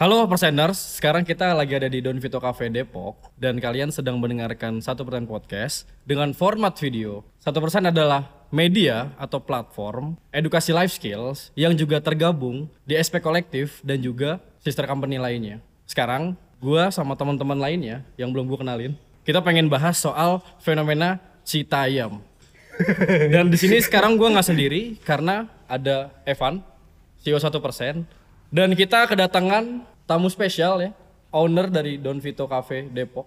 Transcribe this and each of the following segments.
Halo Perseners, sekarang kita lagi ada di Don Vito Cafe Depok dan kalian sedang mendengarkan satu persen podcast dengan format video. Satu persen adalah media atau platform edukasi life skills yang juga tergabung di SP Kolektif dan juga sister company lainnya. Sekarang gua sama teman-teman lainnya yang belum gue kenalin, kita pengen bahas soal fenomena Citayam. dan di sini sekarang gua nggak sendiri karena ada Evan, CEO satu persen, dan kita kedatangan tamu spesial ya, owner dari Don Vito Cafe Depok.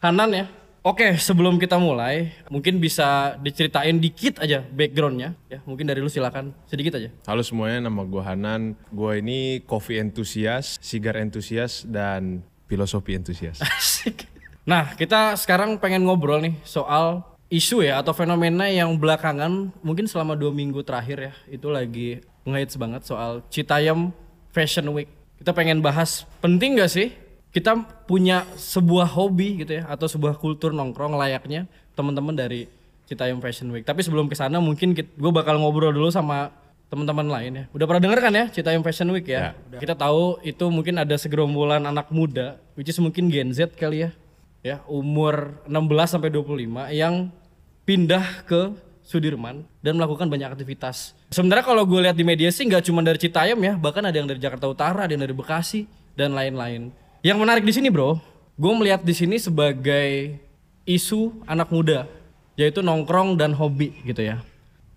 Hanan ya. Oke, sebelum kita mulai, mungkin bisa diceritain dikit aja backgroundnya ya. Mungkin dari lu silakan sedikit aja. Halo semuanya, nama gue Hanan. Gue ini coffee enthusiast, cigar enthusiast, dan filosofi enthusiast. Asik. Nah, kita sekarang pengen ngobrol nih soal isu ya atau fenomena yang belakangan mungkin selama dua minggu terakhir ya itu lagi ngehits banget soal Citayam Fashion Week. Kita pengen bahas penting gak sih kita punya sebuah hobi gitu ya atau sebuah kultur nongkrong layaknya teman-teman dari Citayam Fashion Week. Tapi sebelum ke sana mungkin gue bakal ngobrol dulu sama teman-teman lain ya. Udah pernah denger kan ya Citayam Fashion Week ya? Kita tahu itu mungkin ada segerombolan anak muda which is mungkin Gen Z kali ya. Ya, umur 16 sampai 25 yang pindah ke Sudirman dan melakukan banyak aktivitas. Sebenarnya kalau gue lihat di media sih nggak cuma dari Citayam ya, bahkan ada yang dari Jakarta Utara, ada yang dari Bekasi dan lain-lain. Yang menarik di sini bro, gue melihat di sini sebagai isu anak muda, yaitu nongkrong dan hobi gitu ya.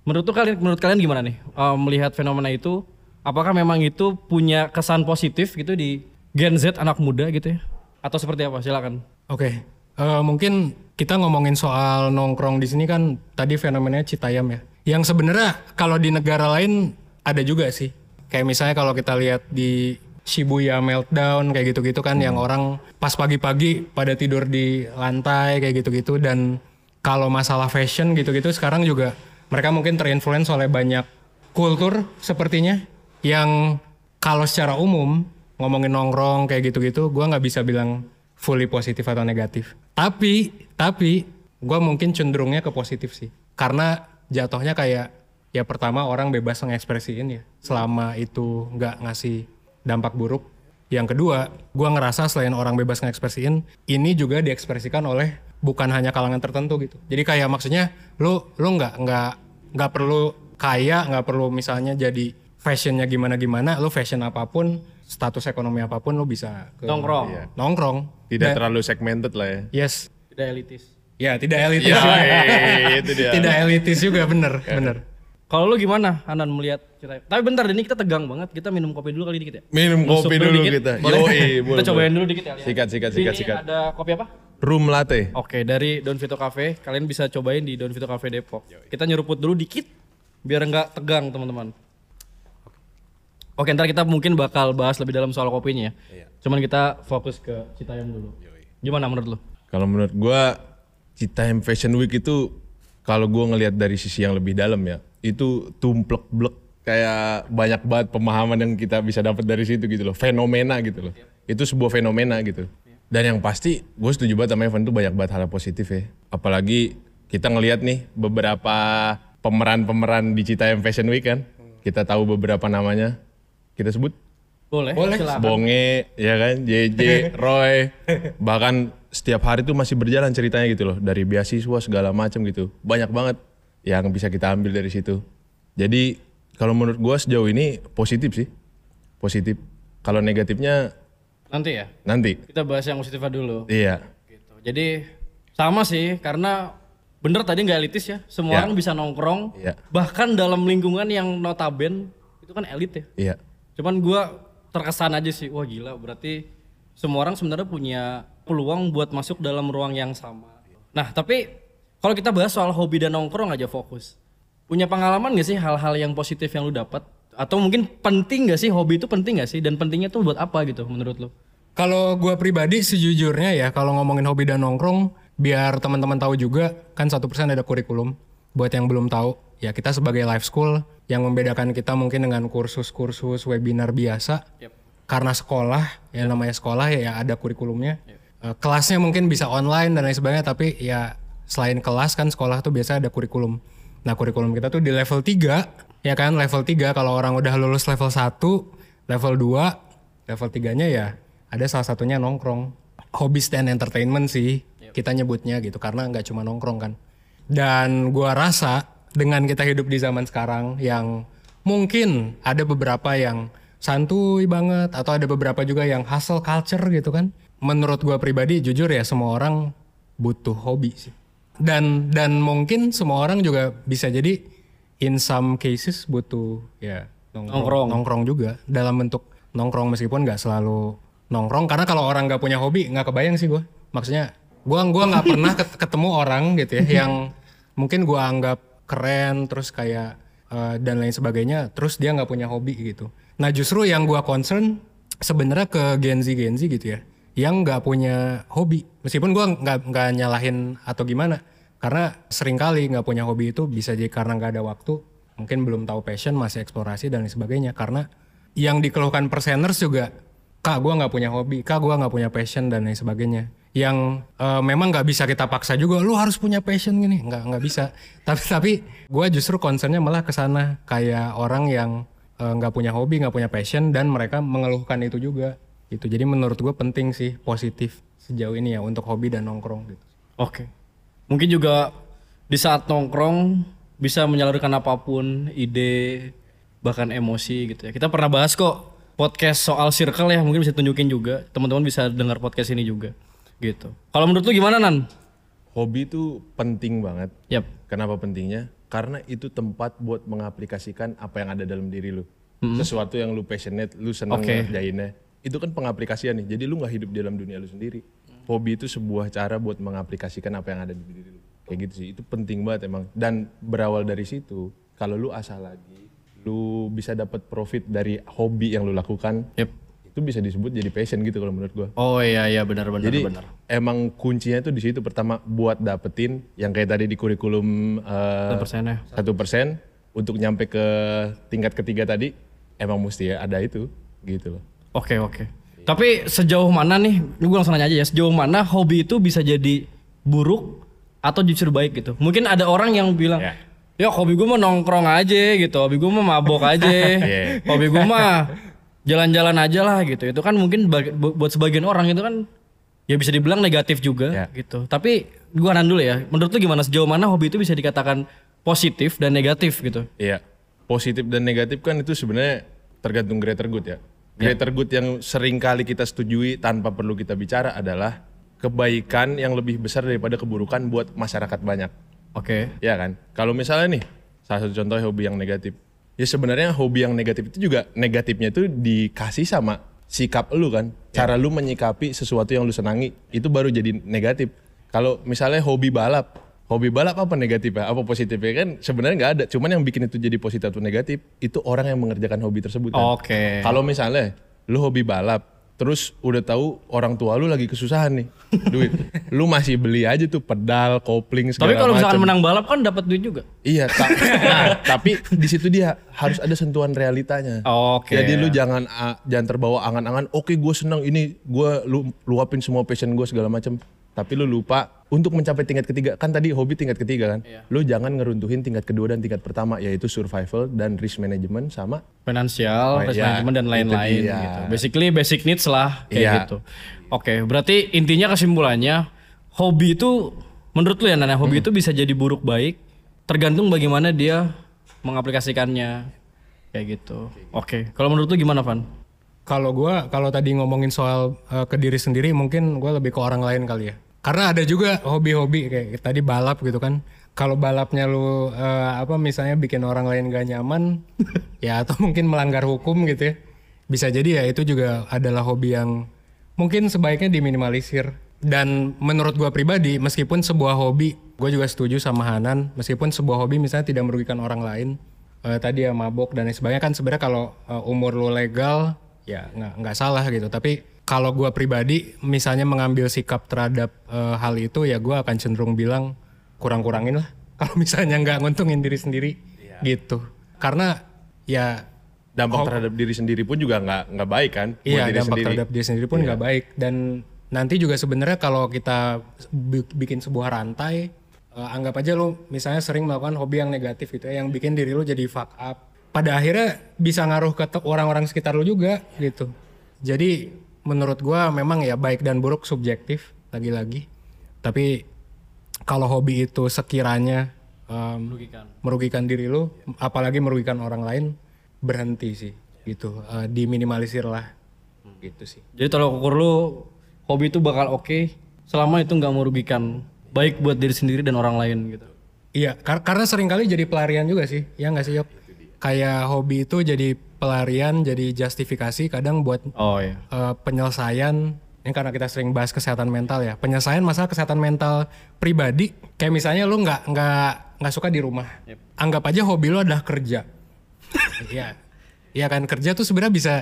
Menurut kalian, menurut kalian gimana nih eh, melihat fenomena itu? Apakah memang itu punya kesan positif gitu di Gen Z anak muda gitu ya? Atau seperti apa? Silakan. Oke, eh, mungkin kita ngomongin soal nongkrong di sini kan tadi fenomenanya Citayam ya. Yang sebenarnya kalau di negara lain ada juga sih. Kayak misalnya kalau kita lihat di Shibuya Meltdown kayak gitu-gitu kan yang orang pas pagi-pagi pada tidur di lantai kayak gitu-gitu dan kalau masalah fashion gitu-gitu sekarang juga mereka mungkin terinfluence oleh banyak kultur sepertinya yang kalau secara umum ngomongin nongkrong kayak gitu-gitu gua nggak bisa bilang fully positif atau negatif. Tapi, tapi gue mungkin cenderungnya ke positif sih. Karena jatuhnya kayak ya pertama orang bebas mengekspresiin ya. Selama itu nggak ngasih dampak buruk. Yang kedua, gue ngerasa selain orang bebas mengekspresiin, ini juga diekspresikan oleh bukan hanya kalangan tertentu gitu. Jadi kayak maksudnya lu lu nggak nggak nggak perlu kaya, nggak perlu misalnya jadi fashionnya gimana gimana, lu fashion apa pun, status ekonomi apa pun lu bisa ke Nongkrong. Iya. nongkrong. Tidak Dan- terlalu segmented lah ya. Yes. Tidak elitis. Ya, tidak elitis. Ya, juga. eh, itu dia. tidak elitis juga bener, bener. Kalau lu gimana Hanan melihat Citayam? Tapi bentar ini kita tegang banget. Kita minum kopi dulu kali dikit ya. Minum kopi dulu dikit. kita. Boleh? Yoi, kita boleh, cobain boleh. dulu dikit ya. lihat. Sikat, sikat, sikat, sikat. ada kopi apa? Room latte. Oke, dari Don Vito Cafe. Kalian bisa cobain di Don Vito Cafe Depok. Kita nyeruput dulu dikit biar nggak tegang teman-teman. Oke, ntar kita mungkin bakal bahas lebih dalam soal kopinya ya. Cuman kita fokus ke Citayam dulu. Gimana menurut lu? Kalau menurut gua Citayam Fashion Week itu kalau gua ngelihat dari sisi yang lebih dalam ya, itu tumplek blek kayak banyak banget pemahaman yang kita bisa dapat dari situ gitu loh, fenomena gitu loh. Itu sebuah fenomena gitu. Dan yang pasti gue setuju banget sama Evan itu banyak banget hal positif ya. Apalagi kita ngelihat nih beberapa pemeran-pemeran di Citayam Fashion Week kan. Kita tahu beberapa namanya. Kita sebut Boleh, Boleh. silakan. Bonge, ya kan, JJ, Roy, bahkan setiap hari tuh masih berjalan ceritanya gitu loh, dari beasiswa segala macam gitu, banyak banget yang bisa kita ambil dari situ. Jadi kalau menurut gua sejauh ini positif sih, positif. Kalau negatifnya Nanti ya. nanti, Kita bahas yang positifnya dulu. iya, gitu. Jadi sama sih karena bener tadi nggak elitis ya. Semua Ya. orang bisa nongkrong. Iya. Bahkan dalam lingkungan yang notaben itu kan elit ya. iya, Cuman gua terkesan aja sih, wah gila berarti semua orang sebenarnya punya peluang buat masuk dalam ruang yang sama. Nah tapi Kalau kita bahas soal hobi dan nongkrong aja fokus. Punya pengalaman gak sih hal-hal yang positif yang lu dapat? Atau mungkin penting gak sih hobi itu penting gak sih? Dan pentingnya tuh buat apa gitu menurut lu? Kalau gua pribadi sejujurnya ya kalau ngomongin hobi dan nongkrong, biar teman-teman tahu juga kan satu persen ada kurikulum. Buat yang belum tahu, ya kita sebagai life school yang membedakan kita mungkin dengan kursus-kursus webinar biasa. Karena sekolah, yang namanya sekolah ya, ya ada kurikulumnya. Eh, kelasnya mungkin bisa online dan lain sebagainya, tapi ya selain kelas kan sekolah tuh biasa ada kurikulum. Nah kurikulum kita tuh di level 3, ya kan level 3 kalau orang udah lulus level 1, level 2, level 3-nya ya ada salah satunya nongkrong. Hobbies dan entertainment sih kita nyebutnya gitu karena nggak cuma nongkrong kan. Dan gua rasa dengan kita hidup di zaman sekarang yang mungkin ada beberapa yang santuy banget atau ada beberapa juga yang hustle culture gitu kan. Menurut gua pribadi jujur ya semua orang butuh hobi sih. Dan dan mungkin semua orang juga bisa jadi in some cases butuh ya nongkrong, nongkrong juga dalam bentuk nongkrong meskipun nggak selalu nongkrong karena kalau orang nggak punya hobi nggak kebayang sih gue maksudnya gua gua nggak pernah ket- ketemu orang gitu ya yang mungkin gua anggap keren terus kayak eh, dan lain sebagainya terus dia nggak punya hobi gitu. Nah justru yang gua concern sebenarnya ke Gen Z Gen Z gitu ya yang nggak punya hobi. Meskipun gua nggak nggak nyalahin atau gimana karena sering kali nggak punya hobi itu bisa jadi karena nggak ada waktu mungkin belum tahu passion masih eksplorasi dan lain sebagainya. Karena yang dikeluhkan perseners juga kak gue nggak punya hobi kak gue nggak punya passion dan lain sebagainya yang eh, memang nggak bisa kita paksa juga lu harus punya passion gini nggak nggak bisa tapi tapi gue justru concernnya malah ke sana kayak orang yang eh, nggak punya hobi nggak punya passion dan mereka mengeluhkan itu juga itu jadi menurut gue penting sih positif sejauh ini ya untuk hobi dan nongkrong gitu Oke. Mungkin juga di saat nongkrong bisa menyalurkan apa pun, ide, bahkan emosi gitu ya. Kita pernah bahas kok podcast soal circle ya, mungkin bisa tunjukin juga. Teman-teman bisa dengar podcast ini juga gitu. Kalau menurut lu gimana Nan? Hobi itu penting banget. Yap. Kenapa pentingnya? Karena itu tempat buat mengaplikasikan apa yang ada dalam diri lu. Sesuatu yang lu passionate, lu seneng Oke. ngerjainnya. Itu kan pengaplikasian nih. Jadi lu nggak hidup di dalam dunia lu sendiri. Hobi itu sebuah cara buat mengaplikasikan apa yang ada di diri lu. Kayak gitu sih. Itu penting banget emang. Dan berawal dari situ, kalau lu asal lagi, lu bisa dapat profit dari hobi yang lu lakukan, Yap. Itu bisa disebut jadi passion gitu kalau menurut gua. Oh iya iya benar benar Jadi benar. emang kuncinya itu di situ pertama buat dapetin yang kayak tadi di kurikulum eh, satu persen untuk nyampe ke tingkat ketiga tadi emang mesti ya ada itu gitu loh. Oke oke. Tapi sejauh mana nih? Ini gue langsung nanya aja ya. Sejauh mana hobi itu bisa jadi buruk atau justru baik gitu? Mungkin ada orang yang bilang, Ya. ya hobi gue mah nongkrong aja gitu. Hobi gue mah mabok aja. Iya. Hobi gue mah jalan-jalan aja lah gitu. Itu kan mungkin buat sebagian orang itu kan ya bisa dibilang negatif juga Ya. gitu. Tapi gue nan dulu ya. Menurut lu gimana sejauh mana hobi itu bisa dikatakan positif dan negatif gitu? Iya. Positif dan negatif kan itu sebenarnya tergantung greater good ya. Greater good yang sering kali kita setujui tanpa perlu kita bicara adalah kebaikan yang lebih besar daripada keburukan buat masyarakat banyak. Oke. Ya kan? Kalau misalnya nih, salah satu contoh hobi yang negatif. Ya sebenarnya hobi yang negatif itu juga negatifnya itu dikasih sama sikap lu kan. Cara lu menyikapi sesuatu yang lu senangi itu baru jadi negatif. Kalau misalnya hobi balap, hobi balap apa negatifnya? Apa positifnya kan sebenarnya nggak ada. Cuman yang bikin itu jadi positif atau negatif itu orang yang mengerjakan hobi tersebut kan. Oke. Kalau misalnya lu hobi balap, terus udah tahu orang tua lu lagi kesusahan nih, duit. lu masih beli aja tuh pedal, kopling segala Tapi kalau misalkan menang balap kan dapat duit juga. Iya, ta- nah, tapi di situ dia harus ada sentuhan realitanya. Oke. Jadi lu jangan ah, jangan terbawa angan-angan. Oke, gue senang ini, gue lu luapin semua passion gue segala macam. Tapi lu lupa untuk mencapai tingkat ketiga kan tadi hobi tingkat ketiga kan. Iya. Lu jangan ngeruntuhin tingkat kedua dan tingkat pertama yaitu survival dan risk management sama finansial, Oh, risk iya, management dan lain-lain gitu. Basically basic needs lah kayak Iya. gitu. Oke, berarti intinya kesimpulannya hobi itu menurut lu ya Nana, hobi Hmm. itu bisa jadi buruk baik tergantung bagaimana dia mengaplikasikannya kayak gitu. Oke, kalau menurut lu gimana Van? Kalau gua kalau tadi ngomongin soal eh, ke diri sendiri mungkin gua lebih ke orang lain kali ya. Karena ada juga hobi-hobi kayak tadi balap gitu kan. Kalau balapnya lu eh, apa misalnya bikin orang lain gak nyaman ya atau mungkin melanggar hukum gitu ya. Bisa jadi ya itu juga adalah hobi yang mungkin sebaiknya diminimalisir. Dan menurut gua pribadi meskipun sebuah hobi gue juga setuju sama Hanan meskipun sebuah hobi misalnya tidak merugikan orang lain eh, tadi ya mabok dan lain sebagainya kan sebenarnya kalau eh, umur lo legal ya nggak nggak salah gitu tapi kalau gue pribadi misalnya mengambil sikap terhadap eh, hal itu ya gue akan cenderung bilang kurang-kurangin lah. Kalau misalnya nggak nguntungin diri sendiri gitu. Karena ya Dampak terhadap diri sendiri pun juga nggak nggak baik kan? buat Iya diri dampak sendiri. Iya. terhadap diri sendiri pun nggak baik. Dan nanti juga sebenarnya kalau kita bi- bikin sebuah rantai eh, anggap aja lu misalnya sering melakukan hobi yang negatif gitu ya yang bikin diri lu jadi fuck up. Pada akhirnya bisa ngaruh ke orang-orang sekitar lu juga gitu. Jadi menurut gua memang ya baik dan buruk subjektif lagi-lagi tapi kalau hobi itu sekiranya em, Merugikan. merugikan diri lu, apalagi merugikan orang lain, berhenti sih gitu, Eh, diminimalisir lah, gitu sih. Jadi tolak ukur lu hobi itu bakal oke selama itu nggak merugikan baik buat diri sendiri dan orang lain gitu. Iya, kar- karena sering kali jadi pelarian juga sih, ya nggak sih Yok? Kayak hobi itu jadi pelarian, jadi justifikasi kadang buat Oh iya. eh, penyelesaian. Ini karena kita sering bahas kesehatan mental ya, penyelesaian masalah kesehatan mental pribadi. Kayak misalnya lu nggak nggak nggak suka di rumah, anggap aja hobi lu adalah kerja. Iya, Iya kan kerja tuh sebenarnya bisa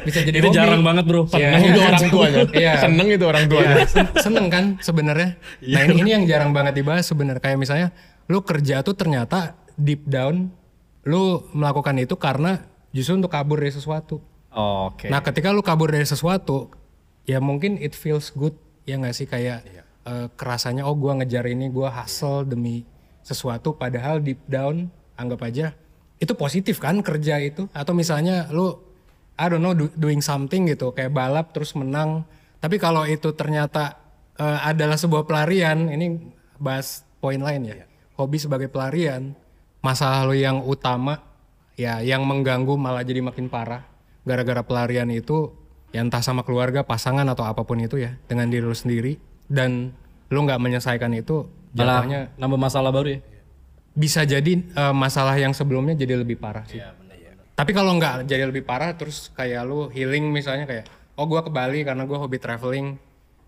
bisa jadi Itu hobi. jarang banget bro. Iya. Seneng itu orang tuanya. Iya. Seneng itu orang tuanya. Iya, sen- seneng kan sebenarnya. Iya. Nah ini, ini yang jarang banget dibahas sebenarnya. Kayak misalnya lu kerja tuh ternyata deep down lu melakukan itu karena justru untuk kabur dari sesuatu. Oh, Oke. Nah ketika lu kabur dari sesuatu, ya mungkin it feels good ya nggak sih kayak eh, kerasanya oh gua ngejar ini, gua hustle demi sesuatu. Padahal deep down anggap aja itu positif kan kerja itu. Atau misalnya lu I don't know do- doing something gitu kayak balap terus menang. Tapi kalau itu ternyata eh, adalah sebuah pelarian, ini bahas poin lain ya. Hobi sebagai pelarian, masalah lu yang utama ya yang mengganggu malah jadi makin parah. Gara-gara pelarian itu ya entah sama keluarga pasangan atau apa pun itu ya dengan diri lu sendiri. Dan lu nggak menyelesaikan itu jatuhnya nambah masalah baru ya. bisa jadi eh, masalah yang sebelumnya jadi lebih parah sih. Tapi kalau nggak jadi lebih parah terus kayak lu healing misalnya kayak oh gua ke Bali karena gua hobi traveling.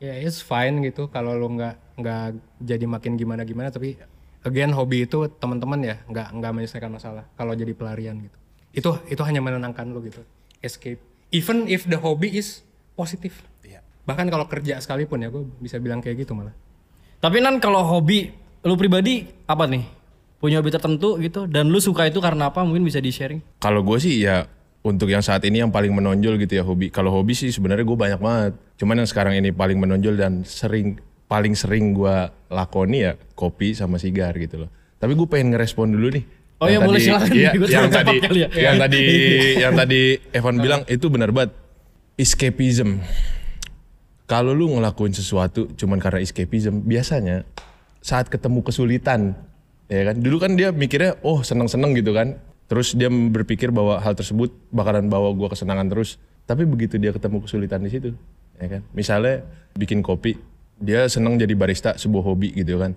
Ya it's fine gitu kalau lu nggak nggak jadi makin gimana gimana tapi again hobi itu teman-teman ya nggak nggak menyelesaikan masalah kalau jadi pelarian gitu itu itu hanya menenangkan lu gitu escape even if the hobby is positif bahkan kalau kerja sekalipun ya gue bisa bilang kayak gitu malah Tapi nan kalau hobi lu pribadi apa nih? Punya hobi tertentu gitu dan lu suka itu karena apa? Mungkin bisa di-sharing. Kalau gue sih ya untuk yang saat ini yang paling menonjol gitu ya hobi. Kalau hobi sih sebenarnya gue banyak banget. Cuman yang sekarang ini paling menonjol dan sering paling sering gue lakoni ya kopi sama sigar gitu loh. Tapi gue pengen ngerespon dulu nih. Oh Yang iya, boleh, silakan. Iya, yang tadi, kali ya. yang tadi, yang tadi Evan bilang itu benar banget. Escapism. Kalau lu ngelakuin sesuatu cuman karena escapism, biasanya saat ketemu kesulitan, ya kan? Dulu kan dia mikirnya, oh seneng-seneng gitu kan. Terus dia berpikir bahwa hal tersebut bakalan bawa gua kesenangan terus. Tapi begitu dia ketemu kesulitan di situ, ya kan? Misalnya bikin kopi, dia seneng jadi barista sebuah hobi gitu kan.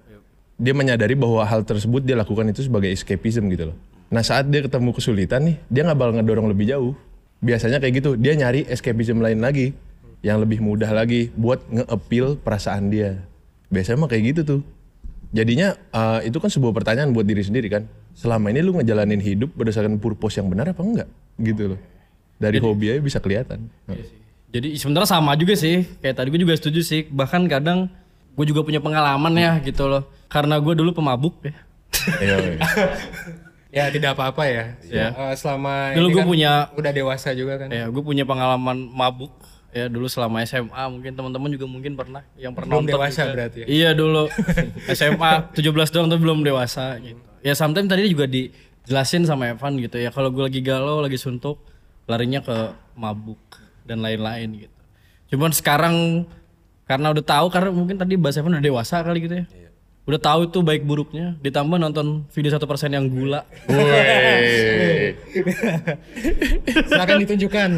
Dia menyadari bahwa hal tersebut dia lakukan itu sebagai escapism gitu loh. Nah saat dia ketemu kesulitan nih, dia nggak bakal ngedorong lebih jauh. Biasanya kayak gitu, dia nyari escapism lain lagi yang lebih mudah lagi buat nge-appeal perasaan dia. Biasanya mah kayak gitu tuh. Jadinya eh, itu kan sebuah pertanyaan buat diri sendiri kan. Selama ini lu ngejalanin hidup berdasarkan purpose yang benar apa enggak? Gitu loh. Dari hobi aja bisa kelihatan. Jadi sebenarnya sama juga sih. Kayak tadi gue juga setuju sih. Bahkan kadang gue juga punya pengalaman ya gitu loh. Karena gue dulu pemabuk ya. Iya, iya. ya tidak apa-apa ya, Eh, selama Dulu gua kan punya- udah dewasa juga kan Ya, gue punya pengalaman mabuk ya dulu selama SMA mungkin teman-teman juga mungkin pernah yang pernah belum dewasa juga. berarti ya Iya dulu SMA 17 doang tapi belum dewasa gitu. Ya sometimes tadi juga dijelasin sama Evan gitu ya kalau gue lagi galau, lagi suntuk, larinya ke mabuk dan lain-lain gitu. Cuman sekarang karena udah tahu karena mungkin tadi bahasa Evan udah dewasa kali gitu ya. Udah tahu itu baik buruknya, ditambah nonton video satu persen yang gula. Silakan ditunjukkan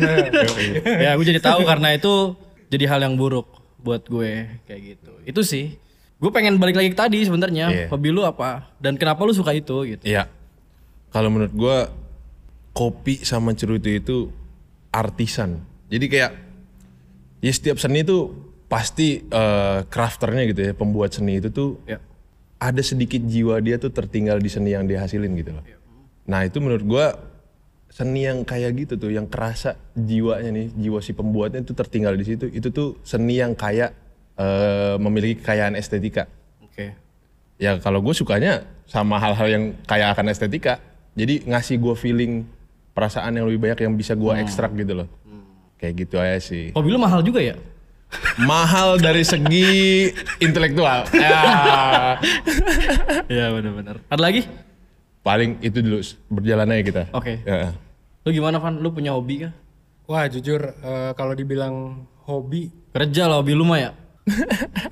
ya gue jadi tahu karena itu jadi hal yang buruk buat gue kayak gitu. Itu sih. Gue pengen balik lagi ke tadi sebenarnya. Iya. Hobi lu apa? Dan kenapa lu suka itu gitu? Iya. Kalau menurut gua kopi sama cerutu itu artisan. Jadi kayak ya setiap seni itu pasti eh, crafternya gitu ya, pembuat seni itu tuh Ya. ada sedikit jiwa dia tuh tertinggal di seni yang dia hasilin gitu loh. Nah itu menurut gua seni yang kayak gitu tuh, yang kerasa jiwanya nih, jiwa si pembuatnya itu tertinggal di situ. Itu tuh seni yang kayak eh, memiliki kekayaan estetika. Oke. Ya kalau gue sukanya sama hal-hal yang kayak akan estetika. Jadi ngasih gue feeling perasaan yang lebih banyak yang bisa gue ekstrak gitu loh. Kayak gitu aja sih. Hobi lu mahal juga ya? Mahal dari segi intelektual. Ya, Iya benar-benar. Ada lagi? paling itu dulu berjalan aja kita. Oke. Ya. Lu gimana Van? Lu punya hobi kah? Wah jujur eh, kalau dibilang hobi Kerja lah hobi lu mah ya?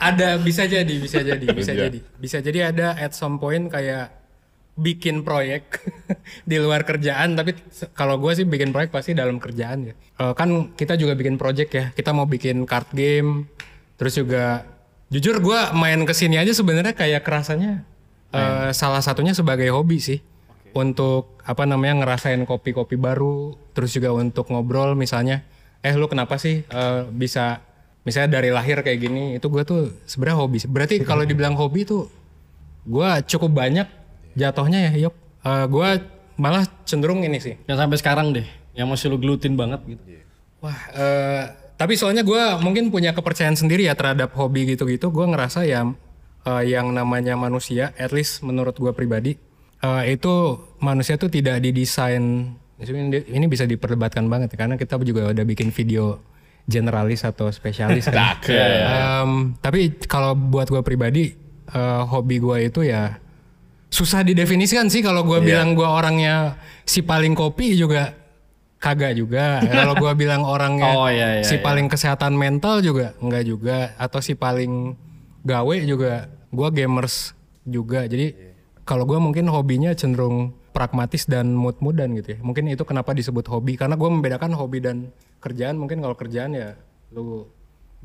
ada bisa jadi bisa jadi bisa jadi bisa jadi ada at some point kayak bikin proyek di luar kerjaan tapi kalau gue sih bikin proyek pasti dalam kerjaan ya. Eh, kan kita juga bikin project ya. Kita mau bikin card game terus juga jujur gue main ke sini aja sebenarnya kayak kerasanya eh, salah satunya sebagai hobi sih. Untuk apa namanya ngerasain kopi-kopi baru terus juga untuk ngobrol misalnya eh lu kenapa sih eh, bisa misalnya dari lahir kayak gini? Itu gue tuh sebenarnya hobi berarti kalau dibilang hobi tuh gue cukup banyak jatuhnya ya yuk gue malah cenderung ini sih. Yang sampai sekarang deh, yang masih lu gelutin banget gitu. wah eh, tapi soalnya gue mungkin punya kepercayaan sendiri ya terhadap hobi gitu-gitu. Gue ngerasa ya eh, yang namanya manusia at least menurut gue pribadi eh, itu manusia tuh tidak didesain. Ini ini bisa diperdebatkan banget ya, karena kita juga udah bikin video generalis atau spesialis kan. Em, tapi kalau buat gue pribadi eh, hobi gue itu ya susah didefinisikan sih kalau gue bilang gue orangnya si paling kopi juga kagak juga. Kalau gue bilang orangnya Oh, iya, iya, si iya. paling kesehatan mental juga enggak juga. Atau si paling gawe juga gue gamers juga. Jadi kalau gue mungkin hobinya cenderung pragmatis dan mood-moodan gitu ya. Mungkin itu kenapa disebut hobi. Karena gue membedakan hobi dan kerjaan. Mungkin kalau kerjaan ya lu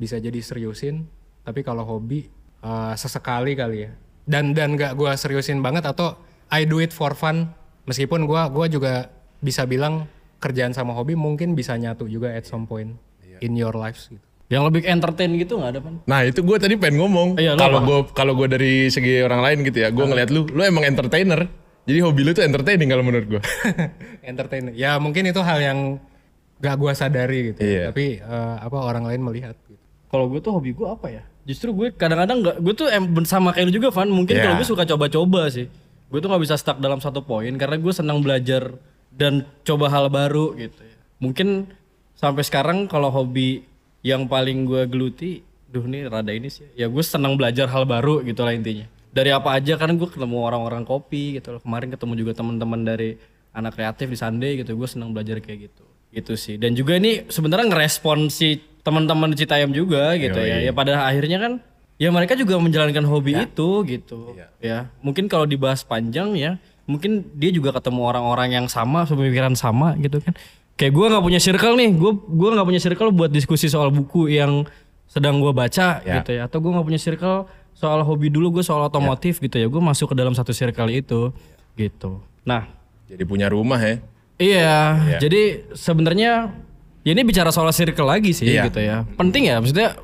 bisa jadi seriusin. Tapi kalau hobi eh, sesekali kali ya dan dan gak gue seriusin banget atau I do it for fun meskipun gue gua juga bisa bilang kerjaan sama hobi mungkin bisa nyatu juga at some point in your lives gitu. Yang lebih entertain gitu nggak ada Van? Nah itu gue tadi pengen ngomong Iya, kalau gue kalau gue dari segi orang lain gitu ya, gue ngeliat lu, lu emang entertainer. Jadi hobi lu tuh entertaining kalau menurut gue. Entertain. Ya mungkin itu hal yang gak gue sadari gitu. ya. Iya. Tapi eh, apa orang lain melihat. Gitu. Kalau gue tuh hobi gue apa ya? Justru gue kadang-kadang nggak, gue tuh em, sama kayak lu juga Van. Mungkin Iya. kalau gue suka coba-coba sih. Gue tuh nggak bisa stuck dalam satu poin karena gue senang belajar dan coba hal baru gitu ya. Mungkin sampai sekarang kalau hobi yang paling gue geluti, duh nih rada ini sih. Ya gue senang belajar hal baru gitu lah intinya. Dari apa aja karena gue ketemu orang-orang kopi gitu loh. Kemarin ketemu juga teman-teman dari anak kreatif di Sunday gitu. Gue senang belajar kayak gitu. Gitu sih. Dan juga ini sebenarnya ngerespon si teman-teman Citayam juga gitu ya. Ya pada akhirnya kan ya mereka juga menjalankan hobi itu gitu. Ya. Mungkin kalau dibahas panjang ya, mungkin dia juga ketemu orang-orang yang sama, pemikiran sama gitu kan. Kayak gue nggak punya circle nih, gue gua nggak punya circle buat diskusi soal buku yang sedang gue baca gitu ya. Atau gue nggak punya circle soal hobi dulu gue soal otomotif gitu ya. Gue masuk ke dalam satu circle itu gitu. Nah Jadi punya rumah ya. Iya, jadi sebenarnya ya ini bicara soal circle lagi sih Iya. gitu ya. Penting ya, maksudnya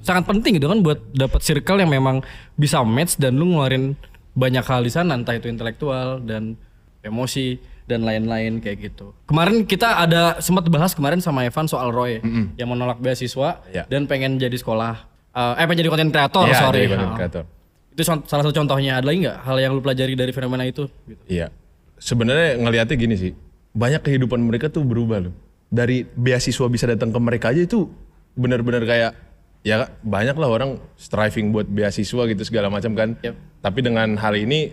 sangat penting gitu kan buat dapat circle yang memang bisa match dan lu ngeluarin banyak hal di sana entah itu intelektual dan emosi dan lain-lain kayak gitu. Kemarin kita ada sempat bahas kemarin sama Evan soal Roy yang menolak beasiswa Iya. dan pengen jadi sekolah eh pengen jadi konten kreator Iya, sorry. jadi Nah, creator. Itu salah satu contohnya. Ada lagi nggak hal yang lu pelajari dari fenomena itu? Gitu. Iya. Sebenarnya ngelihatnya gini sih. Banyak kehidupan mereka tuh berubah loh. Dari beasiswa bisa datang ke mereka aja itu benar-benar kayak ya banyak lah orang striving buat beasiswa gitu segala macam kan. Yep. Tapi dengan hal ini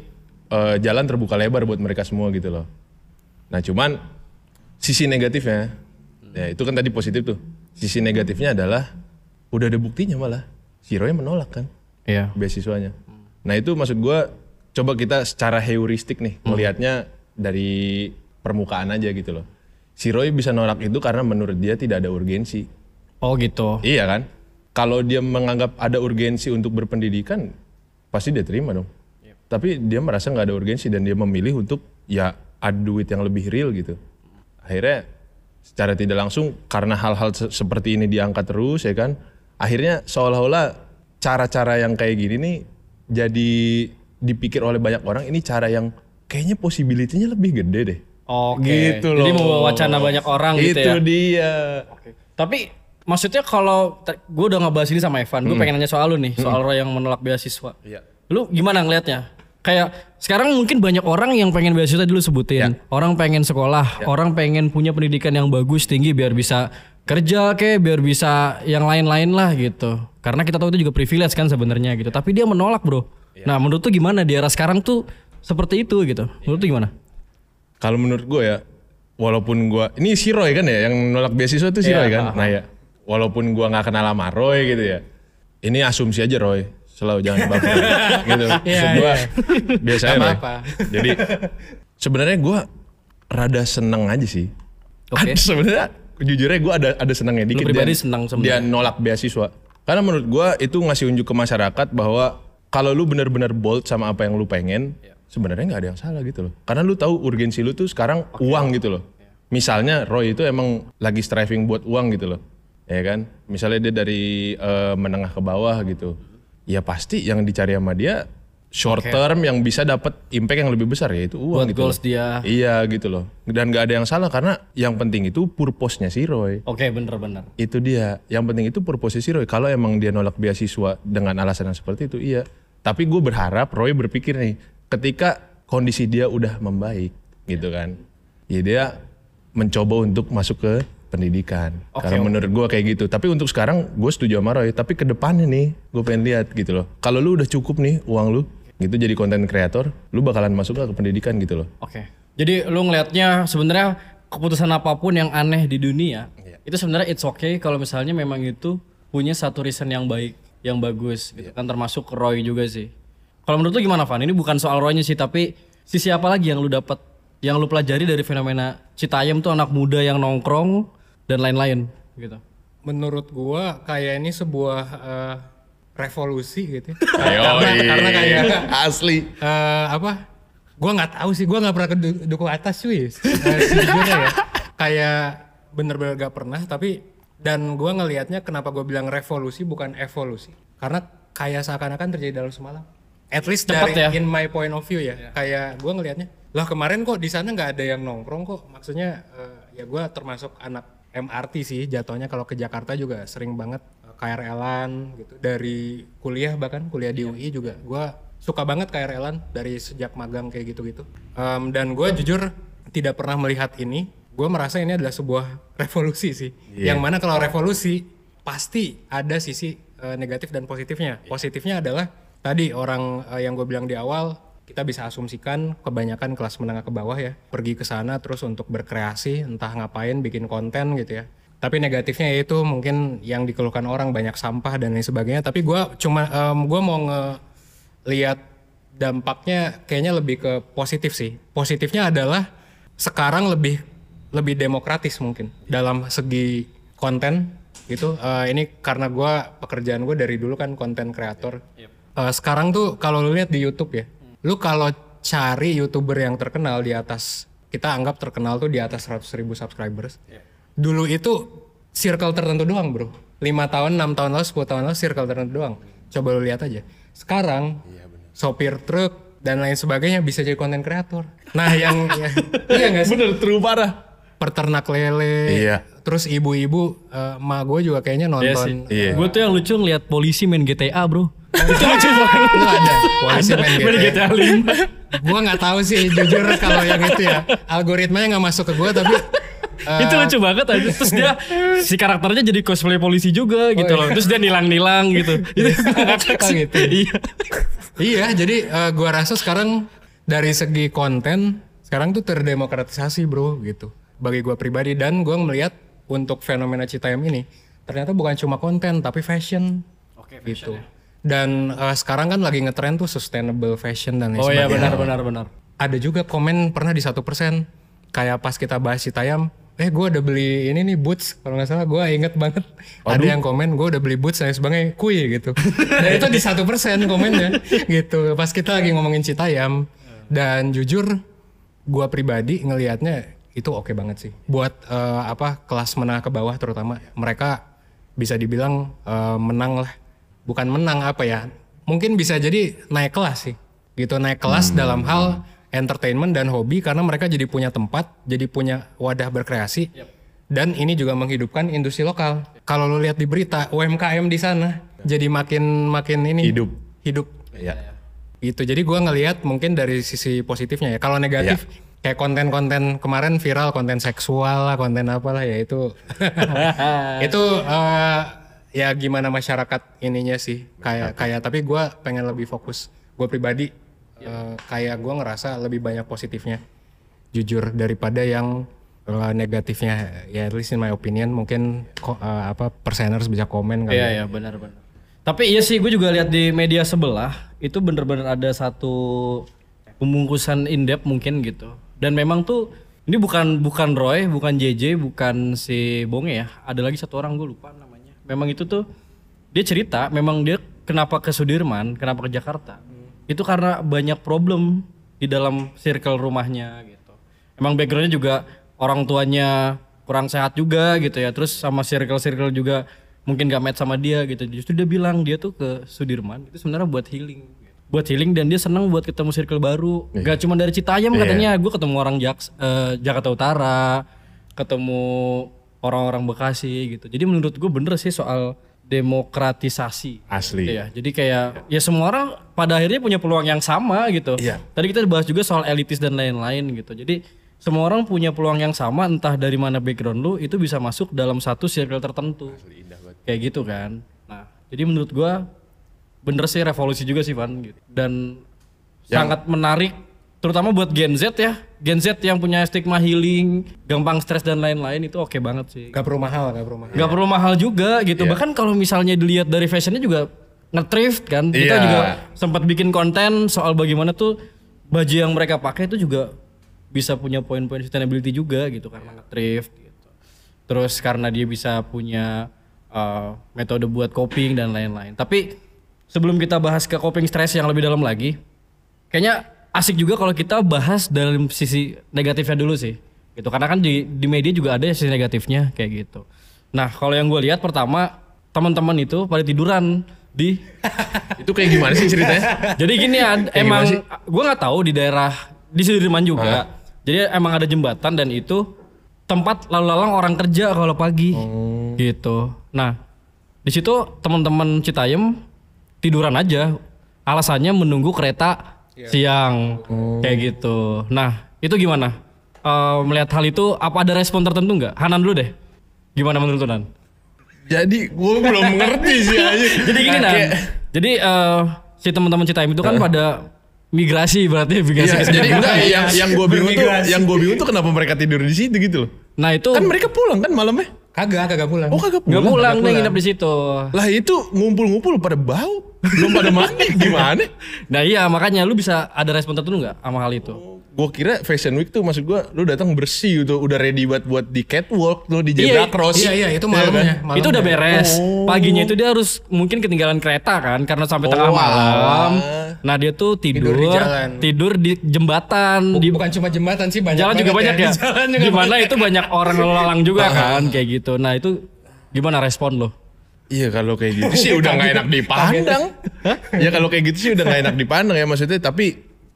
eh, jalan terbuka lebar buat mereka semua gitu loh. Nah cuman sisi negatifnya, ya itu kan tadi positif tuh. Sisi negatifnya adalah udah ada buktinya malah si Roy menolak kan Iya. beasiswanya. Nah itu maksud gua coba kita secara heuristik nih melihatnya dari permukaan aja gitu loh. Si Roy bisa nolak itu karena menurut dia tidak ada urgensi. Oh gitu. Iya kan? Kalau dia menganggap ada urgensi untuk berpendidikan, pasti dia terima dong. Tapi dia merasa nggak ada urgensi dan dia memilih untuk ya ada duit yang lebih real gitu. Akhirnya secara tidak langsung karena hal-hal se- seperti ini diangkat terus ya kan, akhirnya seolah-olah cara-cara yang kayak gini nih jadi dipikir oleh banyak orang ini cara yang kayaknya possibility-nya lebih gede deh. Oke. Gitu Jadi loh. membawa wacana banyak orang gitu Itu ya. dia. Tapi maksudnya kalau gue udah ngebahas ini sama Evan, gue pengen nanya soal lu nih, soal Roy yang menolak beasiswa. Iya. Lu gimana ngelihatnya? Kayak sekarang mungkin banyak orang yang pengen beasiswa dulu sebutin. Orang pengen sekolah, orang pengen punya pendidikan yang bagus tinggi biar bisa kerja ke, biar bisa yang lain-lain lah gitu. Karena kita tahu itu juga privilege kan sebenarnya gitu. Tapi dia menolak, Bro. Nah, menurut tuh gimana di era sekarang tuh seperti itu gitu. Menurut tuh gimana? Kalau menurut gue ya, walaupun gue ini si Roy kan ya yang nolak beasiswa itu si Iya, Roy kan. Nah ya, walaupun gue nggak kenal sama Roy gitu ya, ini asumsi aja Roy, selalu jangan baper gitu. Biasanya Nggak Roy. apa-apa. Jadi sebenarnya gue rada seneng aja sih. Oke. Ada sebenarnya jujurnya gue ada ada senangnya dikit. pribadi dia- senang Dia nolak beasiswa. Karena menurut gue itu ngasih unjuk ke masyarakat bahwa kalau lu benar-benar bold sama apa yang lu pengen, sebenarnya nggak ada yang salah gitu loh. Karena lu tahu urgensi lu tuh sekarang uang gitu loh. Misalnya Roy itu emang lagi striving buat uang gitu loh. Ya kan? Misalnya dia dari eh, menengah ke bawah gitu. Ya pasti yang dicari sama dia short term yang bisa dapat impact yang lebih besar yaitu uang Buat gitu. goals loh. dia. Iya gitu loh. Dan gak ada yang salah karena yang penting itu purpose-nya si Roy. Oke, bener-bener. Itu dia. Yang penting itu purpose si Roy. Kalau emang dia nolak beasiswa dengan alasan yang seperti itu, iya. Tapi gue berharap Roy berpikir nih, ketika kondisi dia udah membaik, gitu kan. Ya dia mencoba untuk masuk ke pendidikan. Kalau menurut gue kayak gitu. Tapi untuk sekarang gue setuju sama Roy. Tapi ke depannya nih, gue pengen lihat gitu loh. Kalau lu udah cukup nih uang lu, gitu jadi konten kreator, lu bakalan masuk ke pendidikan gitu loh. Oke. Jadi lu ngelihatnya sebenarnya keputusan apa pun yang aneh di dunia itu sebenarnya it's okay kalau misalnya memang itu punya satu reason yang baik, yang bagus gitu kan termasuk Roy juga sih. Kalau menurut lu gimana Van? Ini bukan soal Roy-nya sih tapi sisi apa lagi yang lu dapat yang lu pelajari dari fenomena Citayam tuh anak muda yang nongkrong dan lain-lain gitu. Menurut gua kayak ini sebuah eh, revolusi gitu. ya. Ayo, karena, karena kayak asli. eh, apa? Gua nggak tahu sih, gua nggak pernah ke du- duku atas cuy. Sejujurnya ya. Kayak bener-bener gak pernah, tapi dan gua ngelihatnya kenapa gue bilang revolusi bukan evolusi. Karena kayak seakan-akan terjadi dalam semalam. At least Cepat dari ya? in my point of view ya. Kayak gua ngelihatnya, lah kemarin kok di sana nggak ada yang nongkrong kok. Maksudnya eh, ya gua termasuk anak MRT sih jatuhnya kalau ke Jakarta juga sering banget eh, KRL-an gitu. Dari kuliah bahkan kuliah di UI juga. Gua suka banget KRL-an dari sejak magang kayak gitu-gitu. Em, dan gue jujur tidak pernah melihat ini. Gue merasa ini adalah sebuah revolusi sih. Yang mana kalau revolusi pasti ada sisi eh, negatif dan positifnya. Positifnya adalah tadi orang eh, yang gue bilang di awal kita bisa asumsikan kebanyakan kelas menengah ke bawah ya pergi ke sana terus untuk berkreasi entah ngapain bikin konten gitu ya. Tapi negatifnya yaitu mungkin yang dikeluhkan orang banyak sampah dan lain sebagainya. Tapi gua cuma em, gua mau nge lihat dampaknya kayaknya lebih ke positif sih. Positifnya adalah sekarang lebih lebih demokratis mungkin dalam segi konten gitu. Eh, ini karena gua pekerjaan gue dari dulu kan konten kreator Eh, sekarang tuh kalau lu lihat di YouTube ya lu kalau cari youtuber yang terkenal di atas kita anggap terkenal tuh di atas 100 ribu subscribers. Dulu itu circle tertentu doang bro. 5 tahun 6 tahun lalu 10 tahun lalu circle tertentu doang. Coba lu lihat aja. Sekarang sopir truk dan lain sebagainya bisa jadi konten kreator. Nah yang ya, iya nggak sih? Bener, true parah. Peternak lele Iya. terus ibu-ibu eh, emak gue juga kayaknya nonton Iya. Gue tuh yang lucu ngeliat polisi main GTA bro. itu lucu banget. itu ada polisi main Main GTA. GTA 5. gue nggak tahu sih jujur kalau yang itu ya algoritmanya nggak masuk ke gue tapi eh, itu lucu banget aja terus dia si karakternya jadi cosplay polisi juga gitu loh terus dia nilang-nilang gitu itu ngakak Oh, sih. gitu. iya iya jadi eh, gua rasa sekarang dari segi konten sekarang tuh terdemokratisasi bro gitu bagi gua pribadi dan gua melihat untuk fenomena Citayam ini ternyata bukan cuma konten tapi fashion. Oke gitu. dan eh, sekarang kan lagi ngetren tuh sustainable fashion dan lain oh iya sebagainya. benar benar benar. Ada juga komen pernah di satu persen kayak pas kita bahas Citayam eh gue udah beli ini nih boots. Kalau nggak salah gue inget banget. Ada yang komen gue udah beli boots dan sebagainya. Kui gitu. Dan itu di satu persen komennya gitu. Pas kita lagi ngomongin Citayam dan jujur gue pribadi ngelihatnya itu oke banget sih buat eh, apa kelas menengah ke bawah terutama mereka bisa dibilang eh, menang lah bukan menang apa ya mungkin bisa jadi naik kelas sih gitu naik kelas dalam hal entertainment dan hobi karena mereka jadi punya tempat, jadi punya wadah berkreasi. Dan ini juga menghidupkan industri lokal. Kalau lu lihat di berita UMKM di sana jadi makin makin ini Hidup. hidup Iya. gitu. Jadi gua ngelihat mungkin dari sisi positifnya ya. Kalau negatif kayak konten-konten kemarin viral konten seksual lah, konten apalah ya itu itu eh, ya gimana masyarakat ininya sih kayak kayak tapi gua pengen lebih fokus. Gue pribadi eh, kayak gua ngerasa lebih banyak positifnya jujur daripada yang eh, negatifnya ya at least in my opinion mungkin eh, apa perseners bisa komen kali Iya ya. iya benar-benar. Tapi iya sih gue juga lihat di media sebelah itu bener-bener ada satu pembungkusan indep mungkin gitu. Dan memang tuh ini bukan bukan Roy, bukan JJ, bukan si Bonge ya. Ada lagi satu orang gue lupa namanya. Memang itu tuh dia cerita memang dia kenapa ke Sudirman, kenapa ke Jakarta. Itu karena banyak problem di dalam circle rumahnya gitu. Emang backgroundnya juga orang tuanya kurang sehat juga gitu ya. Terus sama circle-circle juga mungkin gak match sama dia gitu. Justru dia bilang dia tuh ke Sudirman itu sebenarnya buat healing. Buat healing dan dia senang buat ketemu circle baru. Gak cuma dari Citayam katanya, gue ketemu orang Jaks- eh, Jakarta Utara, ketemu orang-orang Bekasi gitu. Jadi menurut gue bener sih soal demokratisasi. Asli. Iya, jadi kayak ya semua orang pada akhirnya punya peluang yang sama gitu. Iya. Tadi kita bahas juga soal elitis dan lain-lain gitu. Jadi semua orang punya peluang yang sama entah dari mana background lu itu bisa masuk dalam satu circle tertentu. Kayak gitu kan. Nah, jadi menurut gua bener sih revolusi juga sih Van gitu. Dan sangat menarik terutama buat Gen Z ya. Gen Z yang punya stigma healing, gampang stres dan lain-lain itu oke banget sih. Gak perlu mahal, gak perlu mahal. Gak perlu mahal juga gitu. Bahkan kalau misalnya dilihat dari fashionnya juga nge-thrift kan. Kita Iya. juga sempat bikin konten soal bagaimana tuh baju yang mereka pakai itu juga bisa punya poin-poin sustainability juga gitu karena nge-thrift gitu. Terus karena dia bisa punya uh, metode buat coping dan lain-lain. Tapi sebelum kita bahas ke coping stress yang lebih dalam lagi, kayaknya asik juga kalau kita bahas dalam sisi negatifnya dulu sih. Gitu karena kan di, di media juga ada sisi negatifnya kayak gitu. Nah kalau yang gue lihat pertama teman-teman itu pada tiduran di Itu kayak gimana sih ceritanya? jadi gini ad- emang gue nggak tahu di daerah di Sudirman juga. Jadi emang ada jembatan dan itu tempat lalu lalang orang kerja kalau pagi. Gitu. Nah di situ teman-teman Citayam tiduran aja alasannya menunggu kereta siang kayak gitu nah itu gimana Eh, melihat hal itu apa ada respon tertentu nggak Hanan dulu deh gimana menurut lu, Nan? Jadi gue belum ngerti sih aja. Jadi gini Nan, jadi eh, si teman-teman Citayam itu kan pada migrasi berarti migrasi Iya, ke jadi enggak yang yang gue bingung tuh, yang gue bingung tuh kenapa mereka tidur di situ gitu loh. Nah itu Kan mereka pulang kan malamnya? Kagak, kagak pulang. Oh kagak nggak pulang. pulang nih nginep di situ. Lah itu ngumpul-ngumpul pada bau, belum pada mandi gimana? Nah iya makanya lu bisa ada respon tertentu nggak sama hal itu? Gue kira Fashion Week tuh maksud gue lu datang bersih gitu, udah ready buat buat di catwalk tuh di zebra Iya, cross. Iya, iya, itu Iya malamnya. kan? malamnya. Itu udah beres. Paginya itu dia harus mungkin ketinggalan kereta kan karena sampai tengah Oh, malam. Nah dia tuh tidur Tidur di jalan. tidur di jembatan di Bukan cuma jembatan sih, banyak jalan juga banyak ya. Di jalan juga Di mana banyak. itu banyak orang lalang juga kan kayak gitu. Nah itu gimana respon lo? Iya kalau kayak gitu sih udah nggak enak dipandang. ya kalau kayak gitu sih udah nggak enak dipandang ya maksudnya. Tapi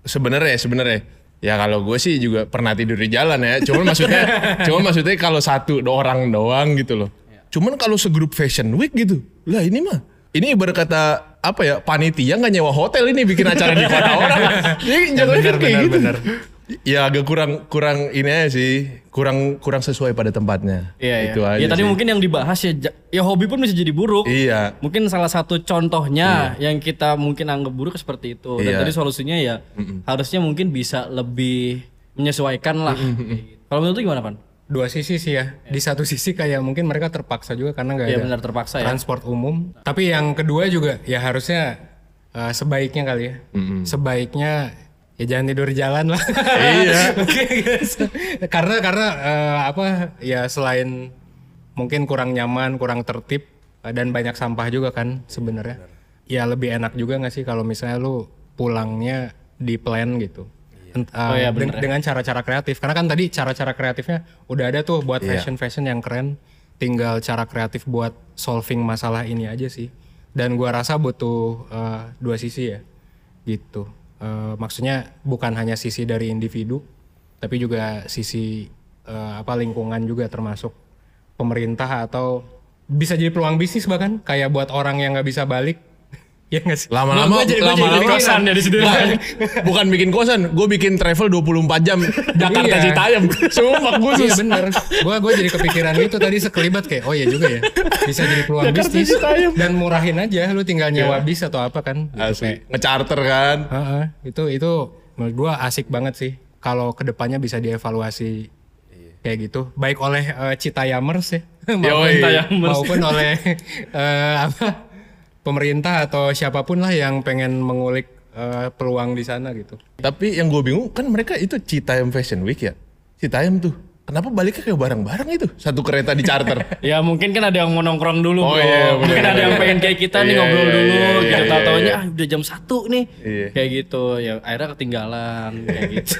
sebenarnya sebenarnya ya kalau gue sih juga pernah tidur di jalan ya. Cuman maksudnya, cuman maksudnya kalau satu orang doang gitu loh. Cuman kalau segrup Fashion Week gitu, lah ini mah ini ibarat kata apa ya panitia nggak nyewa hotel ini bikin acara di kota orang. Jadi jangan bener, kayak bener, gitu. bener. Ya agak kurang kurang ini aja sih, kurang kurang sesuai pada tempatnya. Iya, Itu iya. aja Ya tadi sih. mungkin yang dibahas ya, ya hobi pun bisa jadi buruk. Iya. Mungkin salah satu contohnya yang kita mungkin anggap buruk seperti itu. Dan Iya. tadi solusinya ya harusnya mungkin bisa lebih menyesuaikan lah. Kayak gitu. Kalau menurut lu gimana Pan? Dua sisi sih ya. Di satu sisi kayak mungkin mereka terpaksa juga karena nggak Iya ada benar terpaksa ya. transport umum. Tapi yang kedua juga ya harusnya eh, sebaiknya kali ya. Sebaiknya ya jangan tidur di jalan lah. Iya. Oke, guys. karena karena eh, apa ya selain mungkin kurang nyaman, kurang tertib eh, dan banyak sampah juga kan sebenarnya. Ya lebih enak juga nggak sih kalau misalnya lu pulangnya di plan gitu. Ent- eh, Oh iya, den- ya. dengan cara-cara kreatif. Karena kan tadi cara-cara kreatifnya udah ada tuh buat Iya. fashion-fashion yang keren. Tinggal cara kreatif buat solving masalah ini aja sih. Dan gua rasa butuh eh, dua sisi ya. Gitu. Eh, maksudnya bukan hanya sisi dari individu, tapi juga sisi eh, apa lingkungan juga termasuk pemerintah atau bisa jadi peluang bisnis bahkan kayak buat orang yang nggak bisa balik. Ya nggak sih? Lama-lama, lama-lama kepikiran ya di situ. Bukan, bukan bikin kosan, gue bikin travel 24 jam Jakarta Iya. Citayam. Sumpah Iya khusus. bener, gue gua jadi kepikiran itu tadi sekelibat kayak oh iya juga ya bisa jadi peluang bisnis dan murahin aja lu tinggal nyewa bis atau apa kan. Gitu, Asli, ngecharter kan. Heeh, itu itu menurut gua asik banget sih kalau ke depannya bisa dievaluasi kayak gitu baik oleh eh, Citayamers ya maupun, Citayamers. maupun oleh eh, apa pemerintah atau siapa pun lah yang pengen mengulik eh, peluang di sana gitu. Tapi yang gue bingung kan mereka itu Citayam Fashion Week ya. Citayam tuh. Kenapa baliknya kayak bareng-bareng itu? Satu kereta di charter. Ya mungkin kan ada yang mau nongkrong dulu Oh bro. iya, bener. Mungkin ada yang pengen kayak kita nih Iya, ngobrol iya, dulu iya, gitu. iya, Tahu taunya iya. ah udah jam satu nih. Iya. Kayak gitu. Ya akhirnya ketinggalan kayak gitu.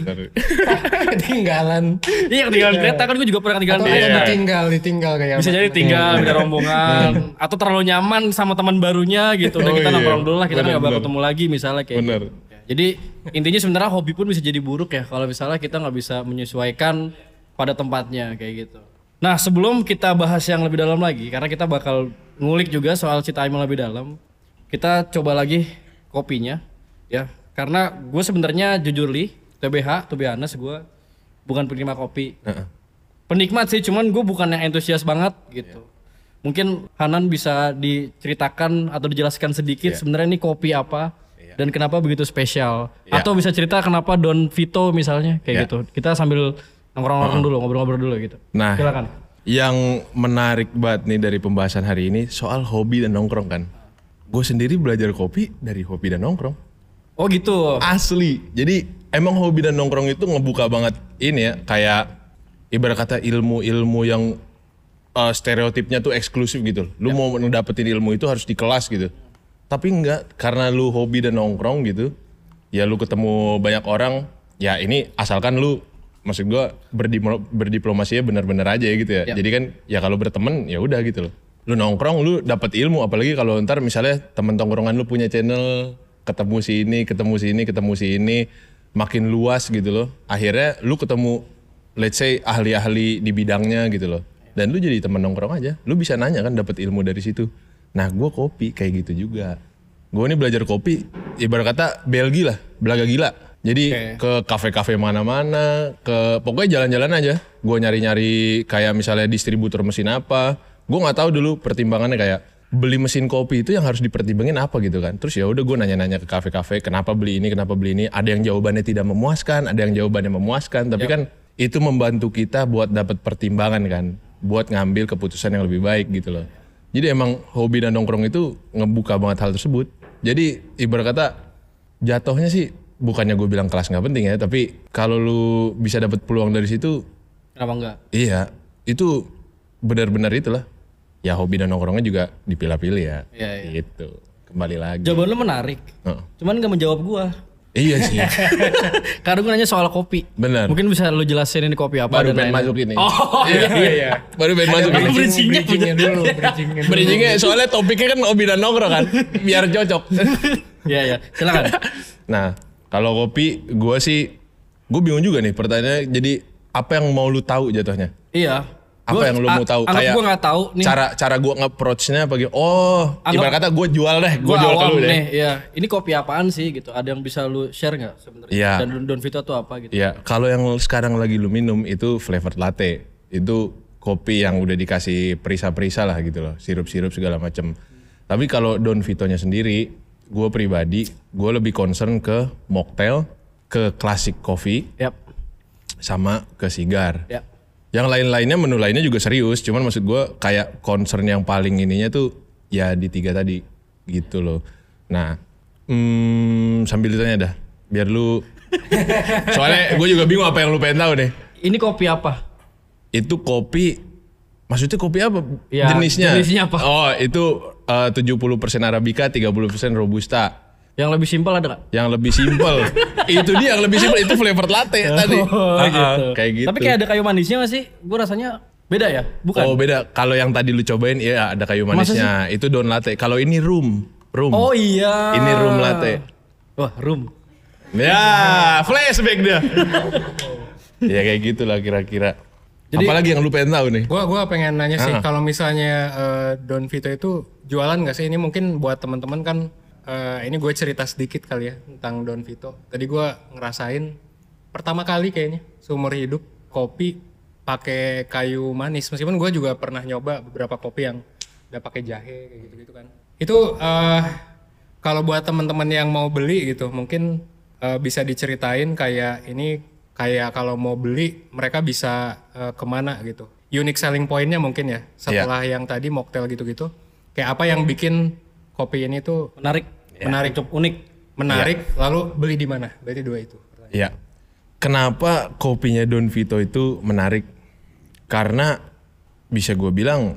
Ketinggalan. Iya ketinggalan kereta kan gue juga pernah ketinggalan Atau kereta. ada ditinggal, ditinggal kayak Bisa jadi tinggal beda rombongan atau terlalu nyaman sama teman barunya gitu. Udah Oh kita iya. nongkrong dulu lah kita Bener, nggak bakal ketemu lagi misalnya kayak Bener. gitu. Jadi intinya sebenarnya hobi pun bisa jadi buruk ya kalau misalnya kita nggak bisa menyesuaikan pada tempatnya kayak gitu. Nah sebelum kita bahas yang lebih dalam lagi karena kita bakal ngulik juga soal Citaim yang lebih dalam, kita coba lagi kopinya ya. Karena gue sebenarnya jujur li TBH, honest gue bukan penikmat kopi penikmat sih cuman gue bukan yang antusias banget gitu mungkin Hanan bisa diceritakan atau dijelaskan sedikit sebenarnya ini kopi apa dan kenapa begitu spesial Iya. atau bisa cerita kenapa Don Vito misalnya kayak Iya. gitu kita sambil nongkrong-nongkrong dulu ngobrol-ngobrol dulu gitu Nah, silakan yang menarik banget nih dari pembahasan hari ini soal hobi dan nongkrong kan. Gue sendiri belajar kopi dari hobi dan nongkrong. oh gitu Asli. Jadi emang hobi dan nongkrong itu ngebuka banget ini ya kayak ibarat kata ilmu-ilmu yang uh, stereotipnya tuh eksklusif gitu. Lu mau dapetin ilmu itu harus di kelas gitu. Tapi enggak karena lu hobi dan nongkrong gitu. Ya lu ketemu banyak orang, ya ini asalkan lu maksud gua berdiplo- berdiplomasinya benar-benar aja ya gitu ya. Jadi kan ya kalau berteman ya udah gitu loh. Lu nongkrong lu dapat ilmu apalagi kalau ntar misalnya temen tongkrongan lu punya channel ketemu si ini, ketemu si ini, ketemu si ini makin luas gitu loh. Akhirnya lu ketemu let's say ahli-ahli di bidangnya gitu loh. Dan lu jadi temen nongkrong aja. Lu bisa nanya kan dapat ilmu dari situ. Nah, gua kopi kayak gitu juga. Gue ini belajar kopi ibarat kata Belgi lah, belaga gila. Jadi ke kafe-kafe mana-mana, ke pokoknya jalan-jalan aja. Gue nyari-nyari kayak misalnya distributor mesin apa. Gue nggak tahu dulu pertimbangannya kayak beli mesin kopi itu yang harus dipertimbangin apa gitu kan. Terus ya udah gue nanya-nanya ke kafe-kafe kenapa beli ini, kenapa beli ini. Ada yang jawabannya tidak memuaskan, ada yang jawabannya memuaskan. Tapi kan itu membantu kita buat dapat pertimbangan kan, buat ngambil keputusan yang lebih baik gitu loh. Jadi emang hobi dan nongkrong itu ngebuka banget hal tersebut. Jadi ibarat kata jatuhnya sih bukannya gue bilang kelas nggak penting ya, tapi kalau lu bisa dapat peluang dari situ, kenapa enggak iya itu benar-benar itulah. Ya hobi dan nongkrongnya juga dipilah-pilih ya. Iya, Gitu. Kembali lagi. jawaban lu menarik Heeh. cuman nggak menjawab gua Iya sih. karena gue nanya soal kopi Benar. mungkin bisa lu jelasin ini kopi apa Baru dan pengen lain-lain. masuk ini. oh iya iya Baru pengen masuk ini. bridging-nya bridgingnya dulu, bridgingnya dulu. Bridgingnya soalnya topiknya kan hobi dan nongkrong kan. Biar cocok. iya iya silakan Nah, kalau kopi gue sih gue bingung juga nih pertanyaannya. Jadi apa yang mau lu tahu jatuhnya? Iya. Apa Gua- yang lu mau tahu? Kayak gue nggak tahu nih. Cara cara gue nge-approach-nya apa gitu. Oh, Anggap- ibarat kata gue jual deh, gue jual ke lu deh. nih. Iya. Ini kopi apaan sih gitu? Ada yang bisa lu share nggak sebenarnya? Iya. Dan Don- Don Vito tuh apa gitu? Ya, kalau yang sekarang lagi lu minum itu flavored latte. Itu kopi yang udah dikasih perisa-perisa lah gitu loh, sirup-sirup segala macem. Tapi kalau Don Vitonya sendiri, gue pribadi, gue lebih concern ke mocktail, ke classic coffee, Yap. sama ke sigar. Yap. Yang lain-lainnya menu lainnya juga serius, cuman maksud gue kayak concern yang paling ininya tuh ya di tiga tadi gitu loh. Nah, hmm, sambil ditanya dah, biar lu soalnya gue juga bingung apa yang lu pengen tahu deh. Ini kopi apa? Itu kopi, maksudnya kopi apa? Ya, jenisnya? jenisnya apa? Oh itu eh, 70% Arabica, 30% Robusta. Yang lebih simpel ada nggak? Yang lebih simple, itu dia yang lebih simple itu flavored latte tadi. Oh, Ah, ah, gitu. Kayak gitu. Tapi kayak ada kayu manisnya nggak sih? Gue rasanya beda ya? Bukan? Oh beda. Kalau yang tadi lu cobain iya ada kayu manisnya. Itu don latte. Kalau ini rum, rum. Oh iya. Ini rum latte. Wah, rum. Ya, flashback dia. ya kayak gitulah kira-kira. Apalagi yang lu pengen tahu nih? Gua gua pengen nanya sih Ah. kalau misalnya eh, Don Vito itu jualan nggak sih? Ini mungkin buat teman-teman kan eh, ini gue cerita sedikit kali ya tentang Don Vito. Tadi gua ngerasain pertama kali kayaknya seumur hidup kopi pakai kayu manis. Meskipun gua juga pernah nyoba beberapa kopi yang udah pakai jahe kayak gitu-gitu kan. Itu eh, kalau buat teman-teman yang mau beli gitu, mungkin eh, bisa diceritain kayak ini kayak kalau mau beli mereka bisa eh, ke mana gitu. Unique selling pointnya mungkin ya setelah yang tadi mocktail gitu-gitu. Kayak apa yang bikin kopi ini tuh Menarik. Menarik. Cukup unik. menarik, lalu beli di mana? Berarti dua itu. Ya. Kenapa kopinya Don Vito itu menarik? Karena bisa gue bilang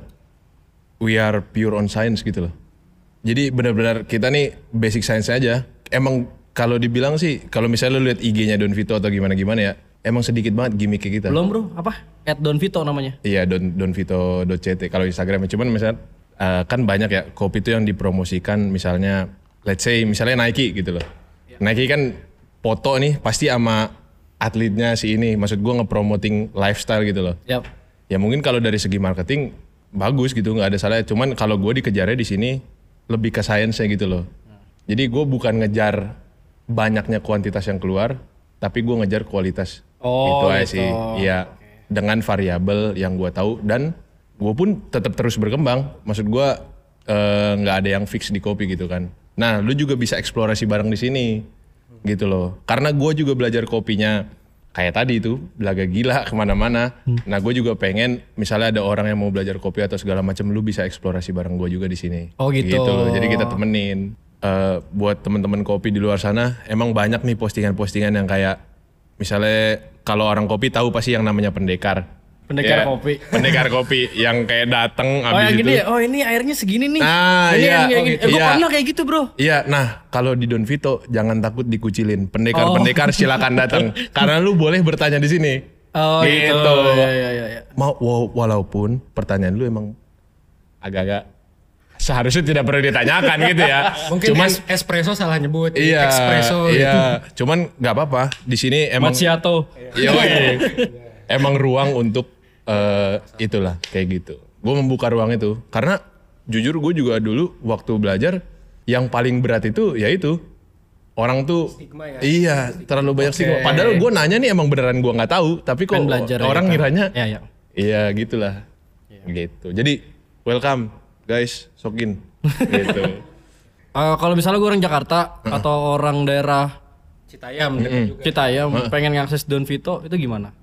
we are pure on science gitu loh. Jadi benar-benar kita nih basic science aja. Emang kalau dibilang sih kalau misalnya lu lihat IG-nya Don Vito atau gimana gimana ya, emang sedikit banget gimmicknya kita. Belum bro, apa? At Don Vito namanya. Iya Don donvito.ct kalau Instagramnya cuman misalnya eh, kan banyak ya kopi itu yang dipromosikan misalnya let's say misalnya Nike gitu loh. Nike kan foto nih pasti sama atletnya si ini maksud gua ngepromoting lifestyle gitu loh. Yap. Ya mungkin kalau dari segi marketing bagus gitu nggak ada salahnya cuman kalau gue dikejarnya di sini lebih ke sainsnya gitu loh. Jadi gue bukan ngejar banyaknya kuantitas yang keluar tapi gue ngejar kualitas. Oh, itu aja gitu. sih. Iya dengan variabel yang gue tahu dan gue pun tetap terus berkembang. Maksud gue eh, nggak ada yang fix di kopi gitu kan. Nah, lu juga bisa eksplorasi bareng di sini, gitu loh. Karena gue juga belajar kopinya kayak tadi itu belaga gila ke mana-mana. Nah, gue juga pengen misalnya ada orang yang mau belajar kopi atau segala macam, lu bisa eksplorasi bareng gue juga di sini. Oh, gitu. loh. Jadi kita temenin. Eh, buat teman-teman kopi di luar sana, emang banyak nih postingan-postingan yang kayak misalnya kalau orang kopi tahu pasti yang namanya pendekar. Pendekar Ya, kopi. Pendekar kopi yang kayak dateng Oh abis yang itu. gini ya? Oh ini airnya segini nih. Ah, ini iya. yang Oh, gitu. Eh, Iya. pernah kayak gitu bro. Iya, nah kalau di Don Vito jangan takut dikucilin. Pendekar-pendekar silakan datang karena lu boleh bertanya di sini. Oh gitu. Gitu. Iya, iya, iya, iya. Mau wa- walaupun pertanyaan lu emang agak-agak seharusnya tidak perlu ditanyakan gitu ya. Mungkin Cuman es- espresso salah nyebut. iya, Espresso gitu. iya. Cuman nggak apa-apa. Di sini emang Macchiato. Yoi. emang ruang untuk eh, itulah kayak gitu. Gue membuka ruang itu karena jujur gue juga dulu waktu belajar yang paling berat itu yaitu orang tuh Stigma ya? iya terlalu banyak stigma. Padahal gue nanya nih emang beneran gue nggak tahu tapi kok ya, orang kan? ngiranya Iya, iya. iya gitulah gitu. Jadi welcome guys sokin gitu. Eh, kalau misalnya gue orang Jakarta atau orang daerah Citayam gitu juga. Citayam pengen ngakses Don Vito itu gimana?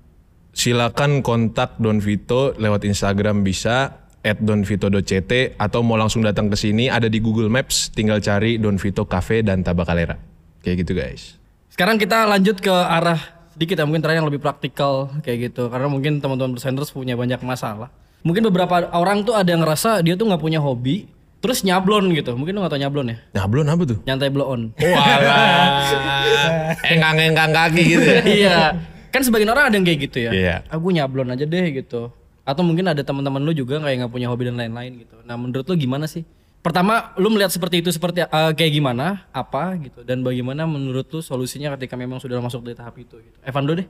silakan kontak Don Vito lewat Instagram bisa at donvito.ct atau mau langsung datang ke sini ada di Google Maps tinggal cari Don Vito Cafe dan Tabakalera kayak gitu guys Sekarang kita lanjut ke arah sedikit ya mungkin terakhir yang lebih praktikal kayak gitu karena mungkin teman-teman presenters punya banyak masalah. Mungkin beberapa orang tuh ada yang ngerasa dia tuh nggak punya hobi terus nyablon gitu. Mungkin lu nggak tau nyablon ya? nyablon apa tuh Nyantai blow on. walah engkang-engkang kaki gitu ya iya. Kan sebagian orang ada yang kayak gitu ya. Iya. Aku nyablon aja deh gitu. Atau mungkin ada teman-teman lu juga kayak nggak punya hobi dan lain-lain gitu. Nah, menurut lu gimana sih? Pertama, lu melihat seperti itu seperti eh, kayak gimana? Apa gitu? Dan bagaimana menurut lu solusinya ketika memang sudah masuk di tahap itu gitu. Evan dulu deh.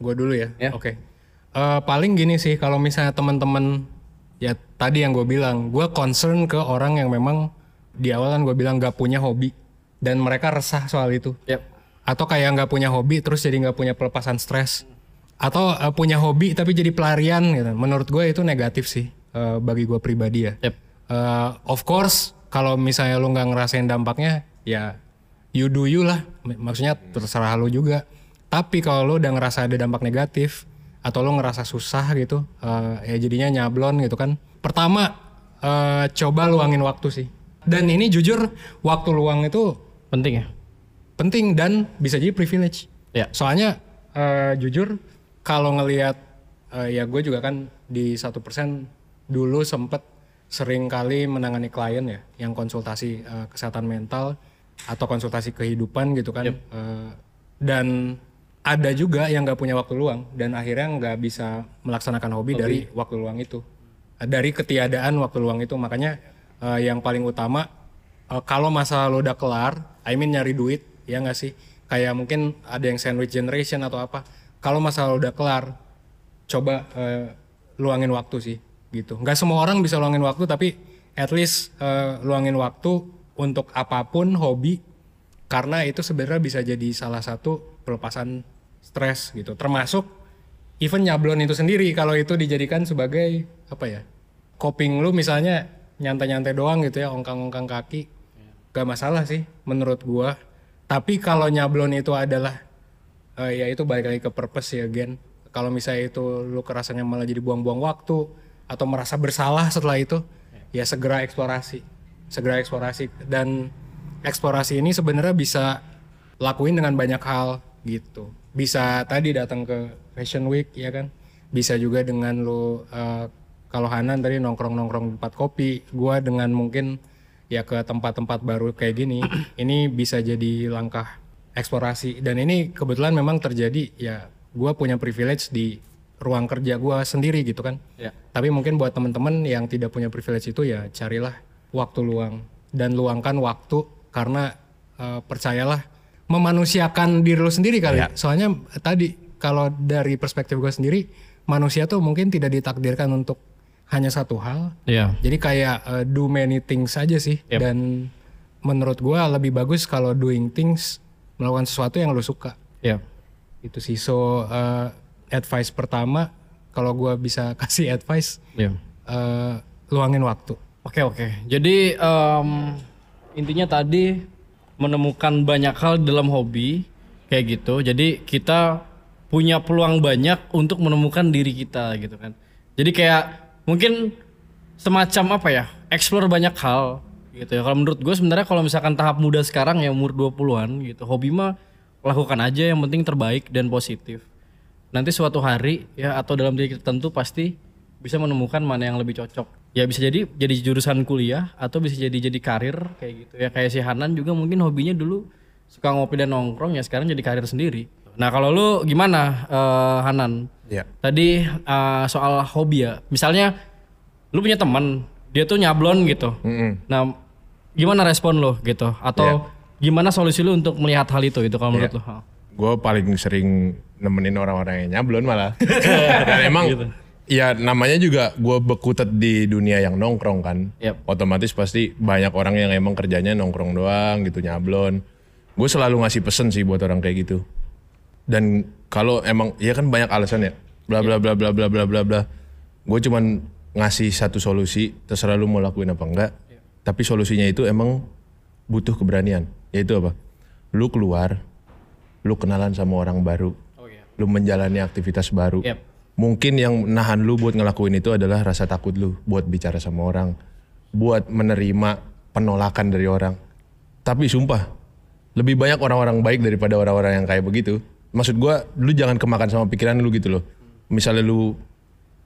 Gue dulu ya. Ya. Oke. Eh, paling gini sih kalau misalnya teman-teman ya tadi yang gue bilang, gue concern ke orang yang memang di awal kan gue bilang gak punya hobi dan mereka resah soal itu. Yap. Atau kayak nggak punya hobi terus jadi nggak punya pelepasan stres. Atau eh, punya hobi tapi jadi pelarian gitu. Menurut gue itu negatif sih eh, bagi gue pribadi ya. Yap. Eh, of course kalau misalnya lu nggak ngerasain dampaknya ya you do you lah maksudnya terserah lu juga tapi kalau lu udah ngerasa ada dampak negatif atau lu ngerasa susah gitu eh, ya jadinya nyablon gitu kan pertama eh, coba luangin waktu sih dan ini jujur waktu luang itu Penting ya? penting dan bisa jadi privilege Ya. soalnya eh, jujur kalau ngelihat eh, ya gue juga kan di satu persen dulu sempet sering kali menangani klien ya yang konsultasi eh, kesehatan mental atau konsultasi kehidupan gitu kan Eh, dan ada juga yang nggak punya waktu luang dan akhirnya nggak bisa melaksanakan hobi, dari waktu luang itu. Eh, dari ketiadaan waktu luang itu. Makanya eh, yang paling utama eh, kalau masalah lo udah kelar I mean nyari duit ya nggak sih? Kayak mungkin ada yang sandwich generation atau apa. Kalau masalah udah kelar coba eh, luangin waktu sih gitu. Nggak semua orang bisa luangin waktu tapi at least eh, luangin waktu untuk apa pun hobi karena itu sebenarnya bisa jadi salah satu pelepasan stres gitu. Termasuk even nyablon itu sendiri kalau itu dijadikan sebagai apa ya coping lu misalnya nyantai-nyantai doang gitu ya ongkang-ongkang kaki. Gak masalah sih menurut gua. Tapi kalau nyablon itu adalah eh, ya itu balik lagi ke purpose ya Gen. Kalau misalnya itu lu kerasanya malah jadi buang-buang waktu atau merasa bersalah setelah itu ya segera eksplorasi. Segera eksplorasi. Dan eksplorasi ini sebenarnya bisa lakuin dengan banyak hal gitu. Bisa tadi datang ke fashion week ya kan? Bisa juga dengan lu eh, kalau Hanan tadi nongkrong nongkrong di tempat kopi gua dengan mungkin ya ke tempat-tempat baru kayak gini ini bisa jadi langkah eksplorasi. Dan ini kebetulan memang terjadi ya gua punya privilege di ruang kerja gua sendiri gitu kan. Ya. tapi mungkin buat teman-teman yang tidak punya privilege itu ya carilah waktu luang. Dan luangkan waktu karena eh, percayalah memanusiakan diri lu sendiri kali. Soalnya eh, tadi kalau dari perspektif gue sendiri manusia tuh mungkin tidak ditakdirkan untuk hanya satu hal. Iya. Jadi kayak eh, do many things saja sih Yep. dan menurut gua lebih bagus kalau doing things melakukan sesuatu yang lu suka. Iya. Itu sih so eh, advice pertama kalau gua bisa kasih advice Iya. eh, luangin waktu. Oke oke. Jadi em, intinya tadi menemukan banyak hal dalam hobi kayak gitu. Jadi kita punya peluang banyak untuk menemukan diri kita gitu kan. Jadi kayak mungkin semacam apa ya? Explore banyak hal gitu ya. Kalau menurut gue sebenarnya kalau misalkan tahap muda sekarang ya umur 20-an gitu, hobi mah lakukan aja yang penting terbaik dan positif. Nanti suatu hari ya atau dalam diri kita tentu pasti bisa menemukan mana yang lebih cocok. Ya bisa jadi jadi jurusan kuliah atau bisa jadi jadi karir kayak gitu ya. Kayak si Hanan juga mungkin hobinya dulu suka ngopi dan nongkrong ya sekarang jadi karir sendiri. Nah kalau lu gimana eh, Hanan? Ya. Tadi eh, soal hobi ya. Misalnya lu punya teman dia tuh nyablon gitu. Mm-mm. Nah gimana respon lo gitu? Atau gimana solusi lu untuk melihat hal itu gitu kalau menurut lu? Ha. Gue paling sering nemenin orang-orang yang nyablon malah. Dan emang ya namanya juga gue bekutet di dunia yang nongkrong kan. Yep. Otomatis pasti banyak orang yang emang kerjanya nongkrong doang gitu nyablon. Gue selalu ngasih pesen sih buat orang kayak gitu. Dan kalau emang ya kan banyak alasan ya. Bla bla bla bla bla bla bla bla. Gue cuman ngasih satu solusi, terserah lu mau lakuin apa enggak. Tapi solusinya itu emang butuh keberanian. Yaitu apa? Lu keluar, lu kenalan sama orang baru, Oh iya. lu menjalani aktivitas baru. Yep. Mungkin yang nahan lu buat ngelakuin itu adalah rasa takut lu buat bicara sama orang, buat menerima penolakan dari orang. Tapi sumpah, lebih banyak orang-orang baik daripada orang-orang yang kayak begitu. Maksud gua, lu jangan kemakan sama pikiran lu gitu loh. Misalnya lu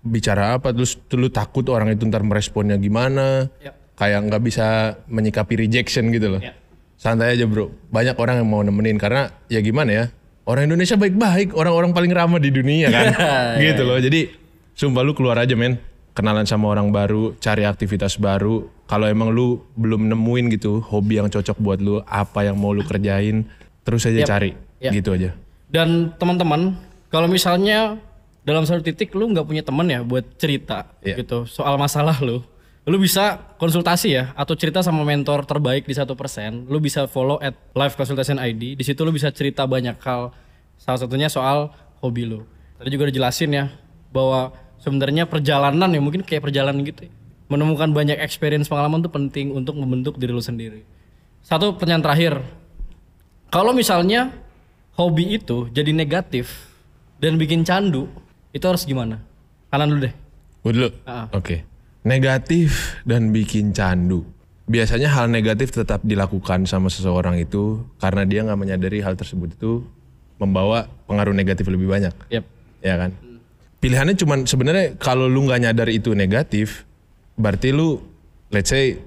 bicara apa terus lu takut orang itu ntar meresponnya gimana, Yep. kayak nggak bisa menyikapi rejection gitu loh. Yep. Santai aja bro, banyak orang yang mau nemenin karena ya gimana ya, orang Indonesia baik-baik, orang-orang paling ramah di dunia kan, gitu loh. Jadi sumpah lu keluar aja men, kenalan sama orang baru, cari aktivitas baru. Kalau emang lu belum nemuin gitu hobi yang cocok buat lu, apa yang mau lu kerjain, terus aja Yep. cari, Yep. gitu aja. Dan teman-teman, kalau misalnya dalam satu titik lu nggak punya teman ya buat cerita Iya. gitu soal masalah lu, lu bisa konsultasi ya atau cerita sama mentor terbaik di satu persen. Lu bisa follow at live consultation ID. Di situ lu bisa cerita banyak hal. Salah satunya soal hobi lu. Tadi juga udah jelasin ya bahwa sebenarnya perjalanan ya mungkin kayak perjalanan gitu. ya. Menemukan banyak experience pengalaman tuh penting untuk membentuk diri lu sendiri. Satu pertanyaan terakhir, kalau misalnya hobi itu jadi negatif dan bikin candu, itu harus gimana? Kanan dulu deh. Gue dulu. Ah. Oke. Negatif dan bikin candu. Biasanya hal negatif tetap dilakukan sama seseorang itu karena dia nggak menyadari hal tersebut itu membawa pengaruh negatif lebih banyak. Yap. Ya kan? Pilihannya cuman sebenarnya kalau lu nggak nyadar itu negatif, berarti lu let's say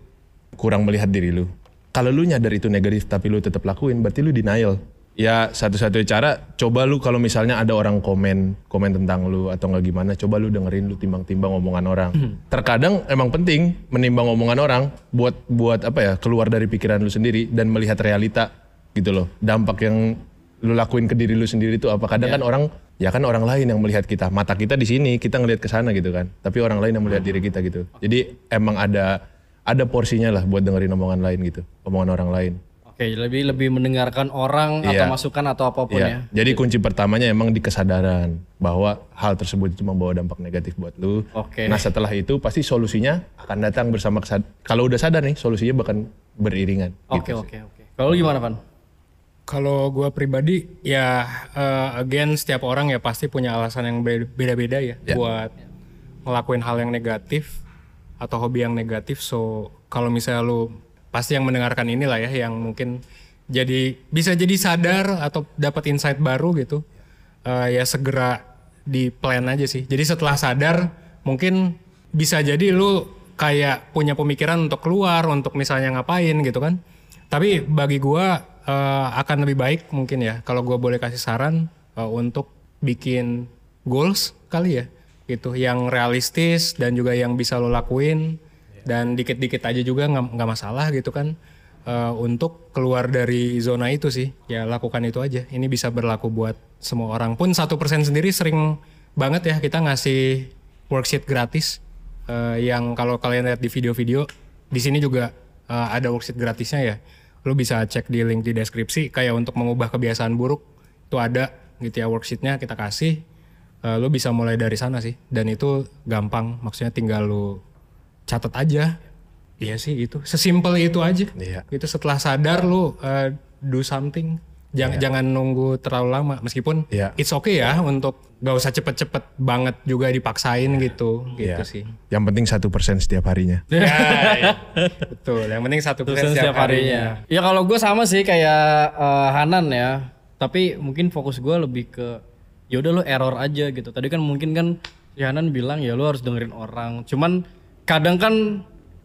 kurang melihat diri lu. Kalau lu nyadar itu negatif tapi lu tetap lakuin, berarti lu denial. Ya satu-satunya cara. Coba lu kalau misalnya ada orang komen komen tentang lu atau nggak gimana, coba lu dengerin lu timbang-timbang omongan orang. Terkadang emang penting menimbang omongan orang buat buat apa ya keluar dari pikiran lu sendiri dan melihat realita gitu loh. Dampak yang lu lakuin ke diri lu sendiri tuh apa? Kadang kan orang ya kan orang lain yang melihat kita. Mata kita di sini kita ngelihat ke sana gitu kan. Tapi orang lain yang melihat diri kita gitu. Jadi emang ada ada porsinya lah buat dengerin omongan lain gitu. Omongan orang lain Oke, lebih lebih mendengarkan orang atau Iya. masukan atau apa pun ya. ya jadi kunci pertamanya emang di kesadaran bahwa hal tersebut itu membawa dampak negatif buat lu Oke. nah setelah itu pasti solusinya akan datang bersama kesad kalau udah sadar nih solusinya bahkan beriringan Oke, gitu oke, oke. Kalau lu gimana, Van? Kalau gue pribadi ya eh, again setiap orang ya pasti punya alasan yang be- beda-beda ya, buat ngelakuin hal yang negatif atau hobi yang negatif. So kalau misalnya lu pasti yang mendengarkan inilah ya yang mungkin jadi bisa jadi sadar atau dapat insight baru gitu. Eh, ya segera di plan aja sih. Jadi setelah sadar mungkin bisa jadi lu kayak punya pemikiran untuk keluar, untuk misalnya ngapain gitu kan. Tapi bagi gua eh, akan lebih baik mungkin ya kalau gua boleh kasih saran eh, untuk bikin goals kali ya gitu yang realistis dan juga yang bisa lo lakuin dan dikit-dikit aja juga nggak masalah gitu kan. Eh, untuk keluar dari zona itu sih ya lakukan itu aja. Ini bisa berlaku buat semua orang pun. Satu persen sendiri sering banget ya kita ngasih worksheet gratis. Eh, yang kalau kalian lihat di video-video di sini juga eh, ada worksheet gratisnya ya. Lu bisa cek di link di deskripsi kayak untuk mengubah kebiasaan buruk itu ada gitu ya worksheetnya kita kasih. Eh, lu bisa mulai dari sana sih. Dan itu gampang maksudnya tinggal lu catat aja iya sih itu sesimpel itu aja Iya. itu setelah sadar lu eh, do something jangan jangan nunggu terlalu lama meskipun Iya. it's okay ya untuk gak usah cepet-cepet banget juga dipaksain gitu gitu Iya. sih yang penting satu persen setiap harinya ya, ya. betul yang penting satu persen setiap harinya Ya kalau gue sama sih kayak eh, Hanan ya. Tapi mungkin fokus gue lebih ke ya udah lu error aja gitu. Tadi kan mungkin kan si Hanan bilang ya lu harus dengerin orang. Cuman kadang kan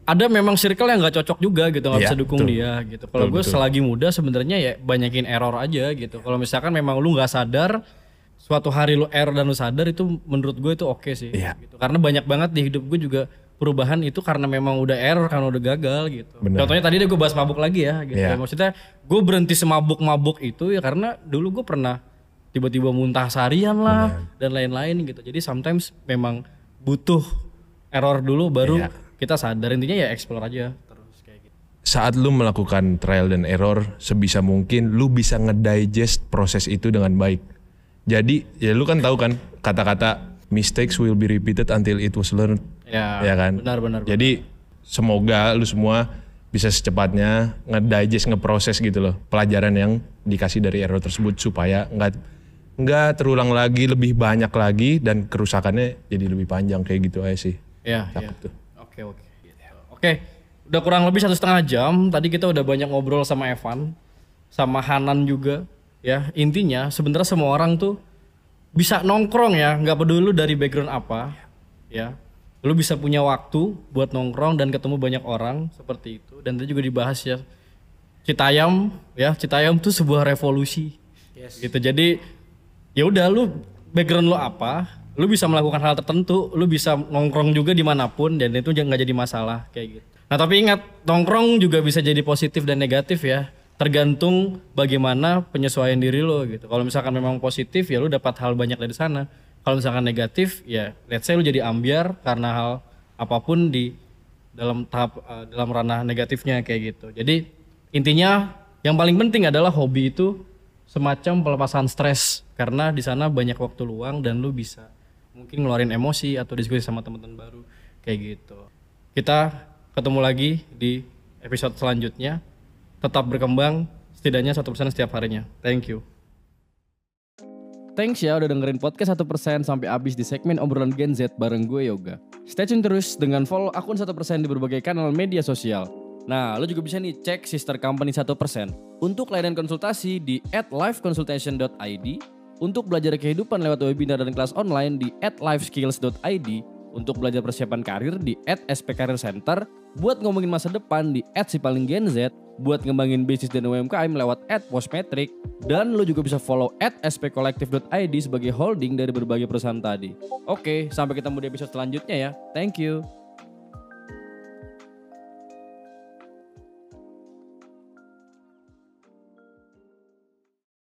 ada memang circle yang nggak cocok juga gitu nggak Iya, bisa dukung betul. dia gitu. Kalau gue selagi muda sebenarnya ya banyakin error aja gitu. Kalau misalkan memang lu nggak sadar suatu hari lu error dan lu sadar itu menurut gue itu oke sih Iya. gitu. Karena banyak banget di hidup gue juga perubahan itu karena memang udah error karena udah gagal gitu. Benar. Contohnya tadi deh gue bahas mabuk lagi ya gitu. Ya, Maksudnya gue berhenti semabuk-mabuk itu ya karena dulu gue pernah tiba-tiba muntah seharian lah dan lain-lain gitu. Jadi sometimes memang butuh error dulu baru Iya. kita sadar intinya ya explore aja terus kayak gitu. saat lu melakukan trial dan error sebisa mungkin lu bisa ngedigest proses itu dengan baik. Jadi ya lu kan tahu kan kata-kata mistakes will be repeated until it was learned. Ya, ya kan? benar-benar. Jadi semoga lu semua bisa secepatnya ngedigest ngeproses gitu loh pelajaran yang dikasih dari error tersebut supaya nggak nggak terulang lagi lebih banyak lagi dan kerusakannya jadi lebih panjang kayak gitu aja sih. Ya, ya. Cakep tuh. Oke, oke. Gitu. Oke, udah kurang lebih satu setengah jam. Tadi kita udah banyak ngobrol sama Evan, sama Hanan juga. Ya, intinya sebenarnya semua orang tuh bisa nongkrong ya, nggak peduli lu dari background apa, ya. Lu bisa punya waktu buat nongkrong dan ketemu banyak orang seperti itu. Dan tadi juga dibahas ya, Citayam, ya Citayam tuh sebuah revolusi. Gitu. Jadi ya udah lu background lu apa, lu bisa melakukan hal tertentu, lu bisa nongkrong juga di mana pun dan itu nggak jadi masalah kayak gitu. Nah tapi ingat nongkrong juga bisa jadi positif dan negatif ya, tergantung bagaimana penyesuaian diri lo gitu. Kalau misalkan memang positif ya lu dapat hal banyak dari sana. Kalau misalkan negatif ya let's say lu jadi ambiar karena hal apa pun di dalam tahap eh, dalam ranah negatifnya kayak gitu. Jadi intinya yang paling penting adalah hobi itu semacam pelepasan stres karena di sana banyak waktu luang dan lu bisa mungkin ngeluarin emosi atau diskusi sama teman-teman baru kayak gitu. Kita ketemu lagi di episode selanjutnya. Tetap berkembang setidaknya satu persen setiap harinya. Thank you. Thanks ya udah dengerin podcast 1% sampai habis di segmen obrolan Gen Z bareng gue Yoga. Stay tune terus dengan follow akun 1% di berbagai kanal media sosial. Nah, lo juga bisa nih cek sister company 1%. Untuk layanan konsultasi di @liveconsultation.id, untuk belajar kehidupan lewat webinar dan kelas online di @liveskills.id, untuk belajar persiapan karir di @spkarircenter, buat ngomongin masa depan di @sipalinggenz, buat ngembangin bisnis dan UMKM lewat @postmetric, dan lo juga bisa follow spkolektif.id sebagai holding dari berbagai perusahaan tadi. Oke, sampai ketemu di episode selanjutnya ya. Thank you.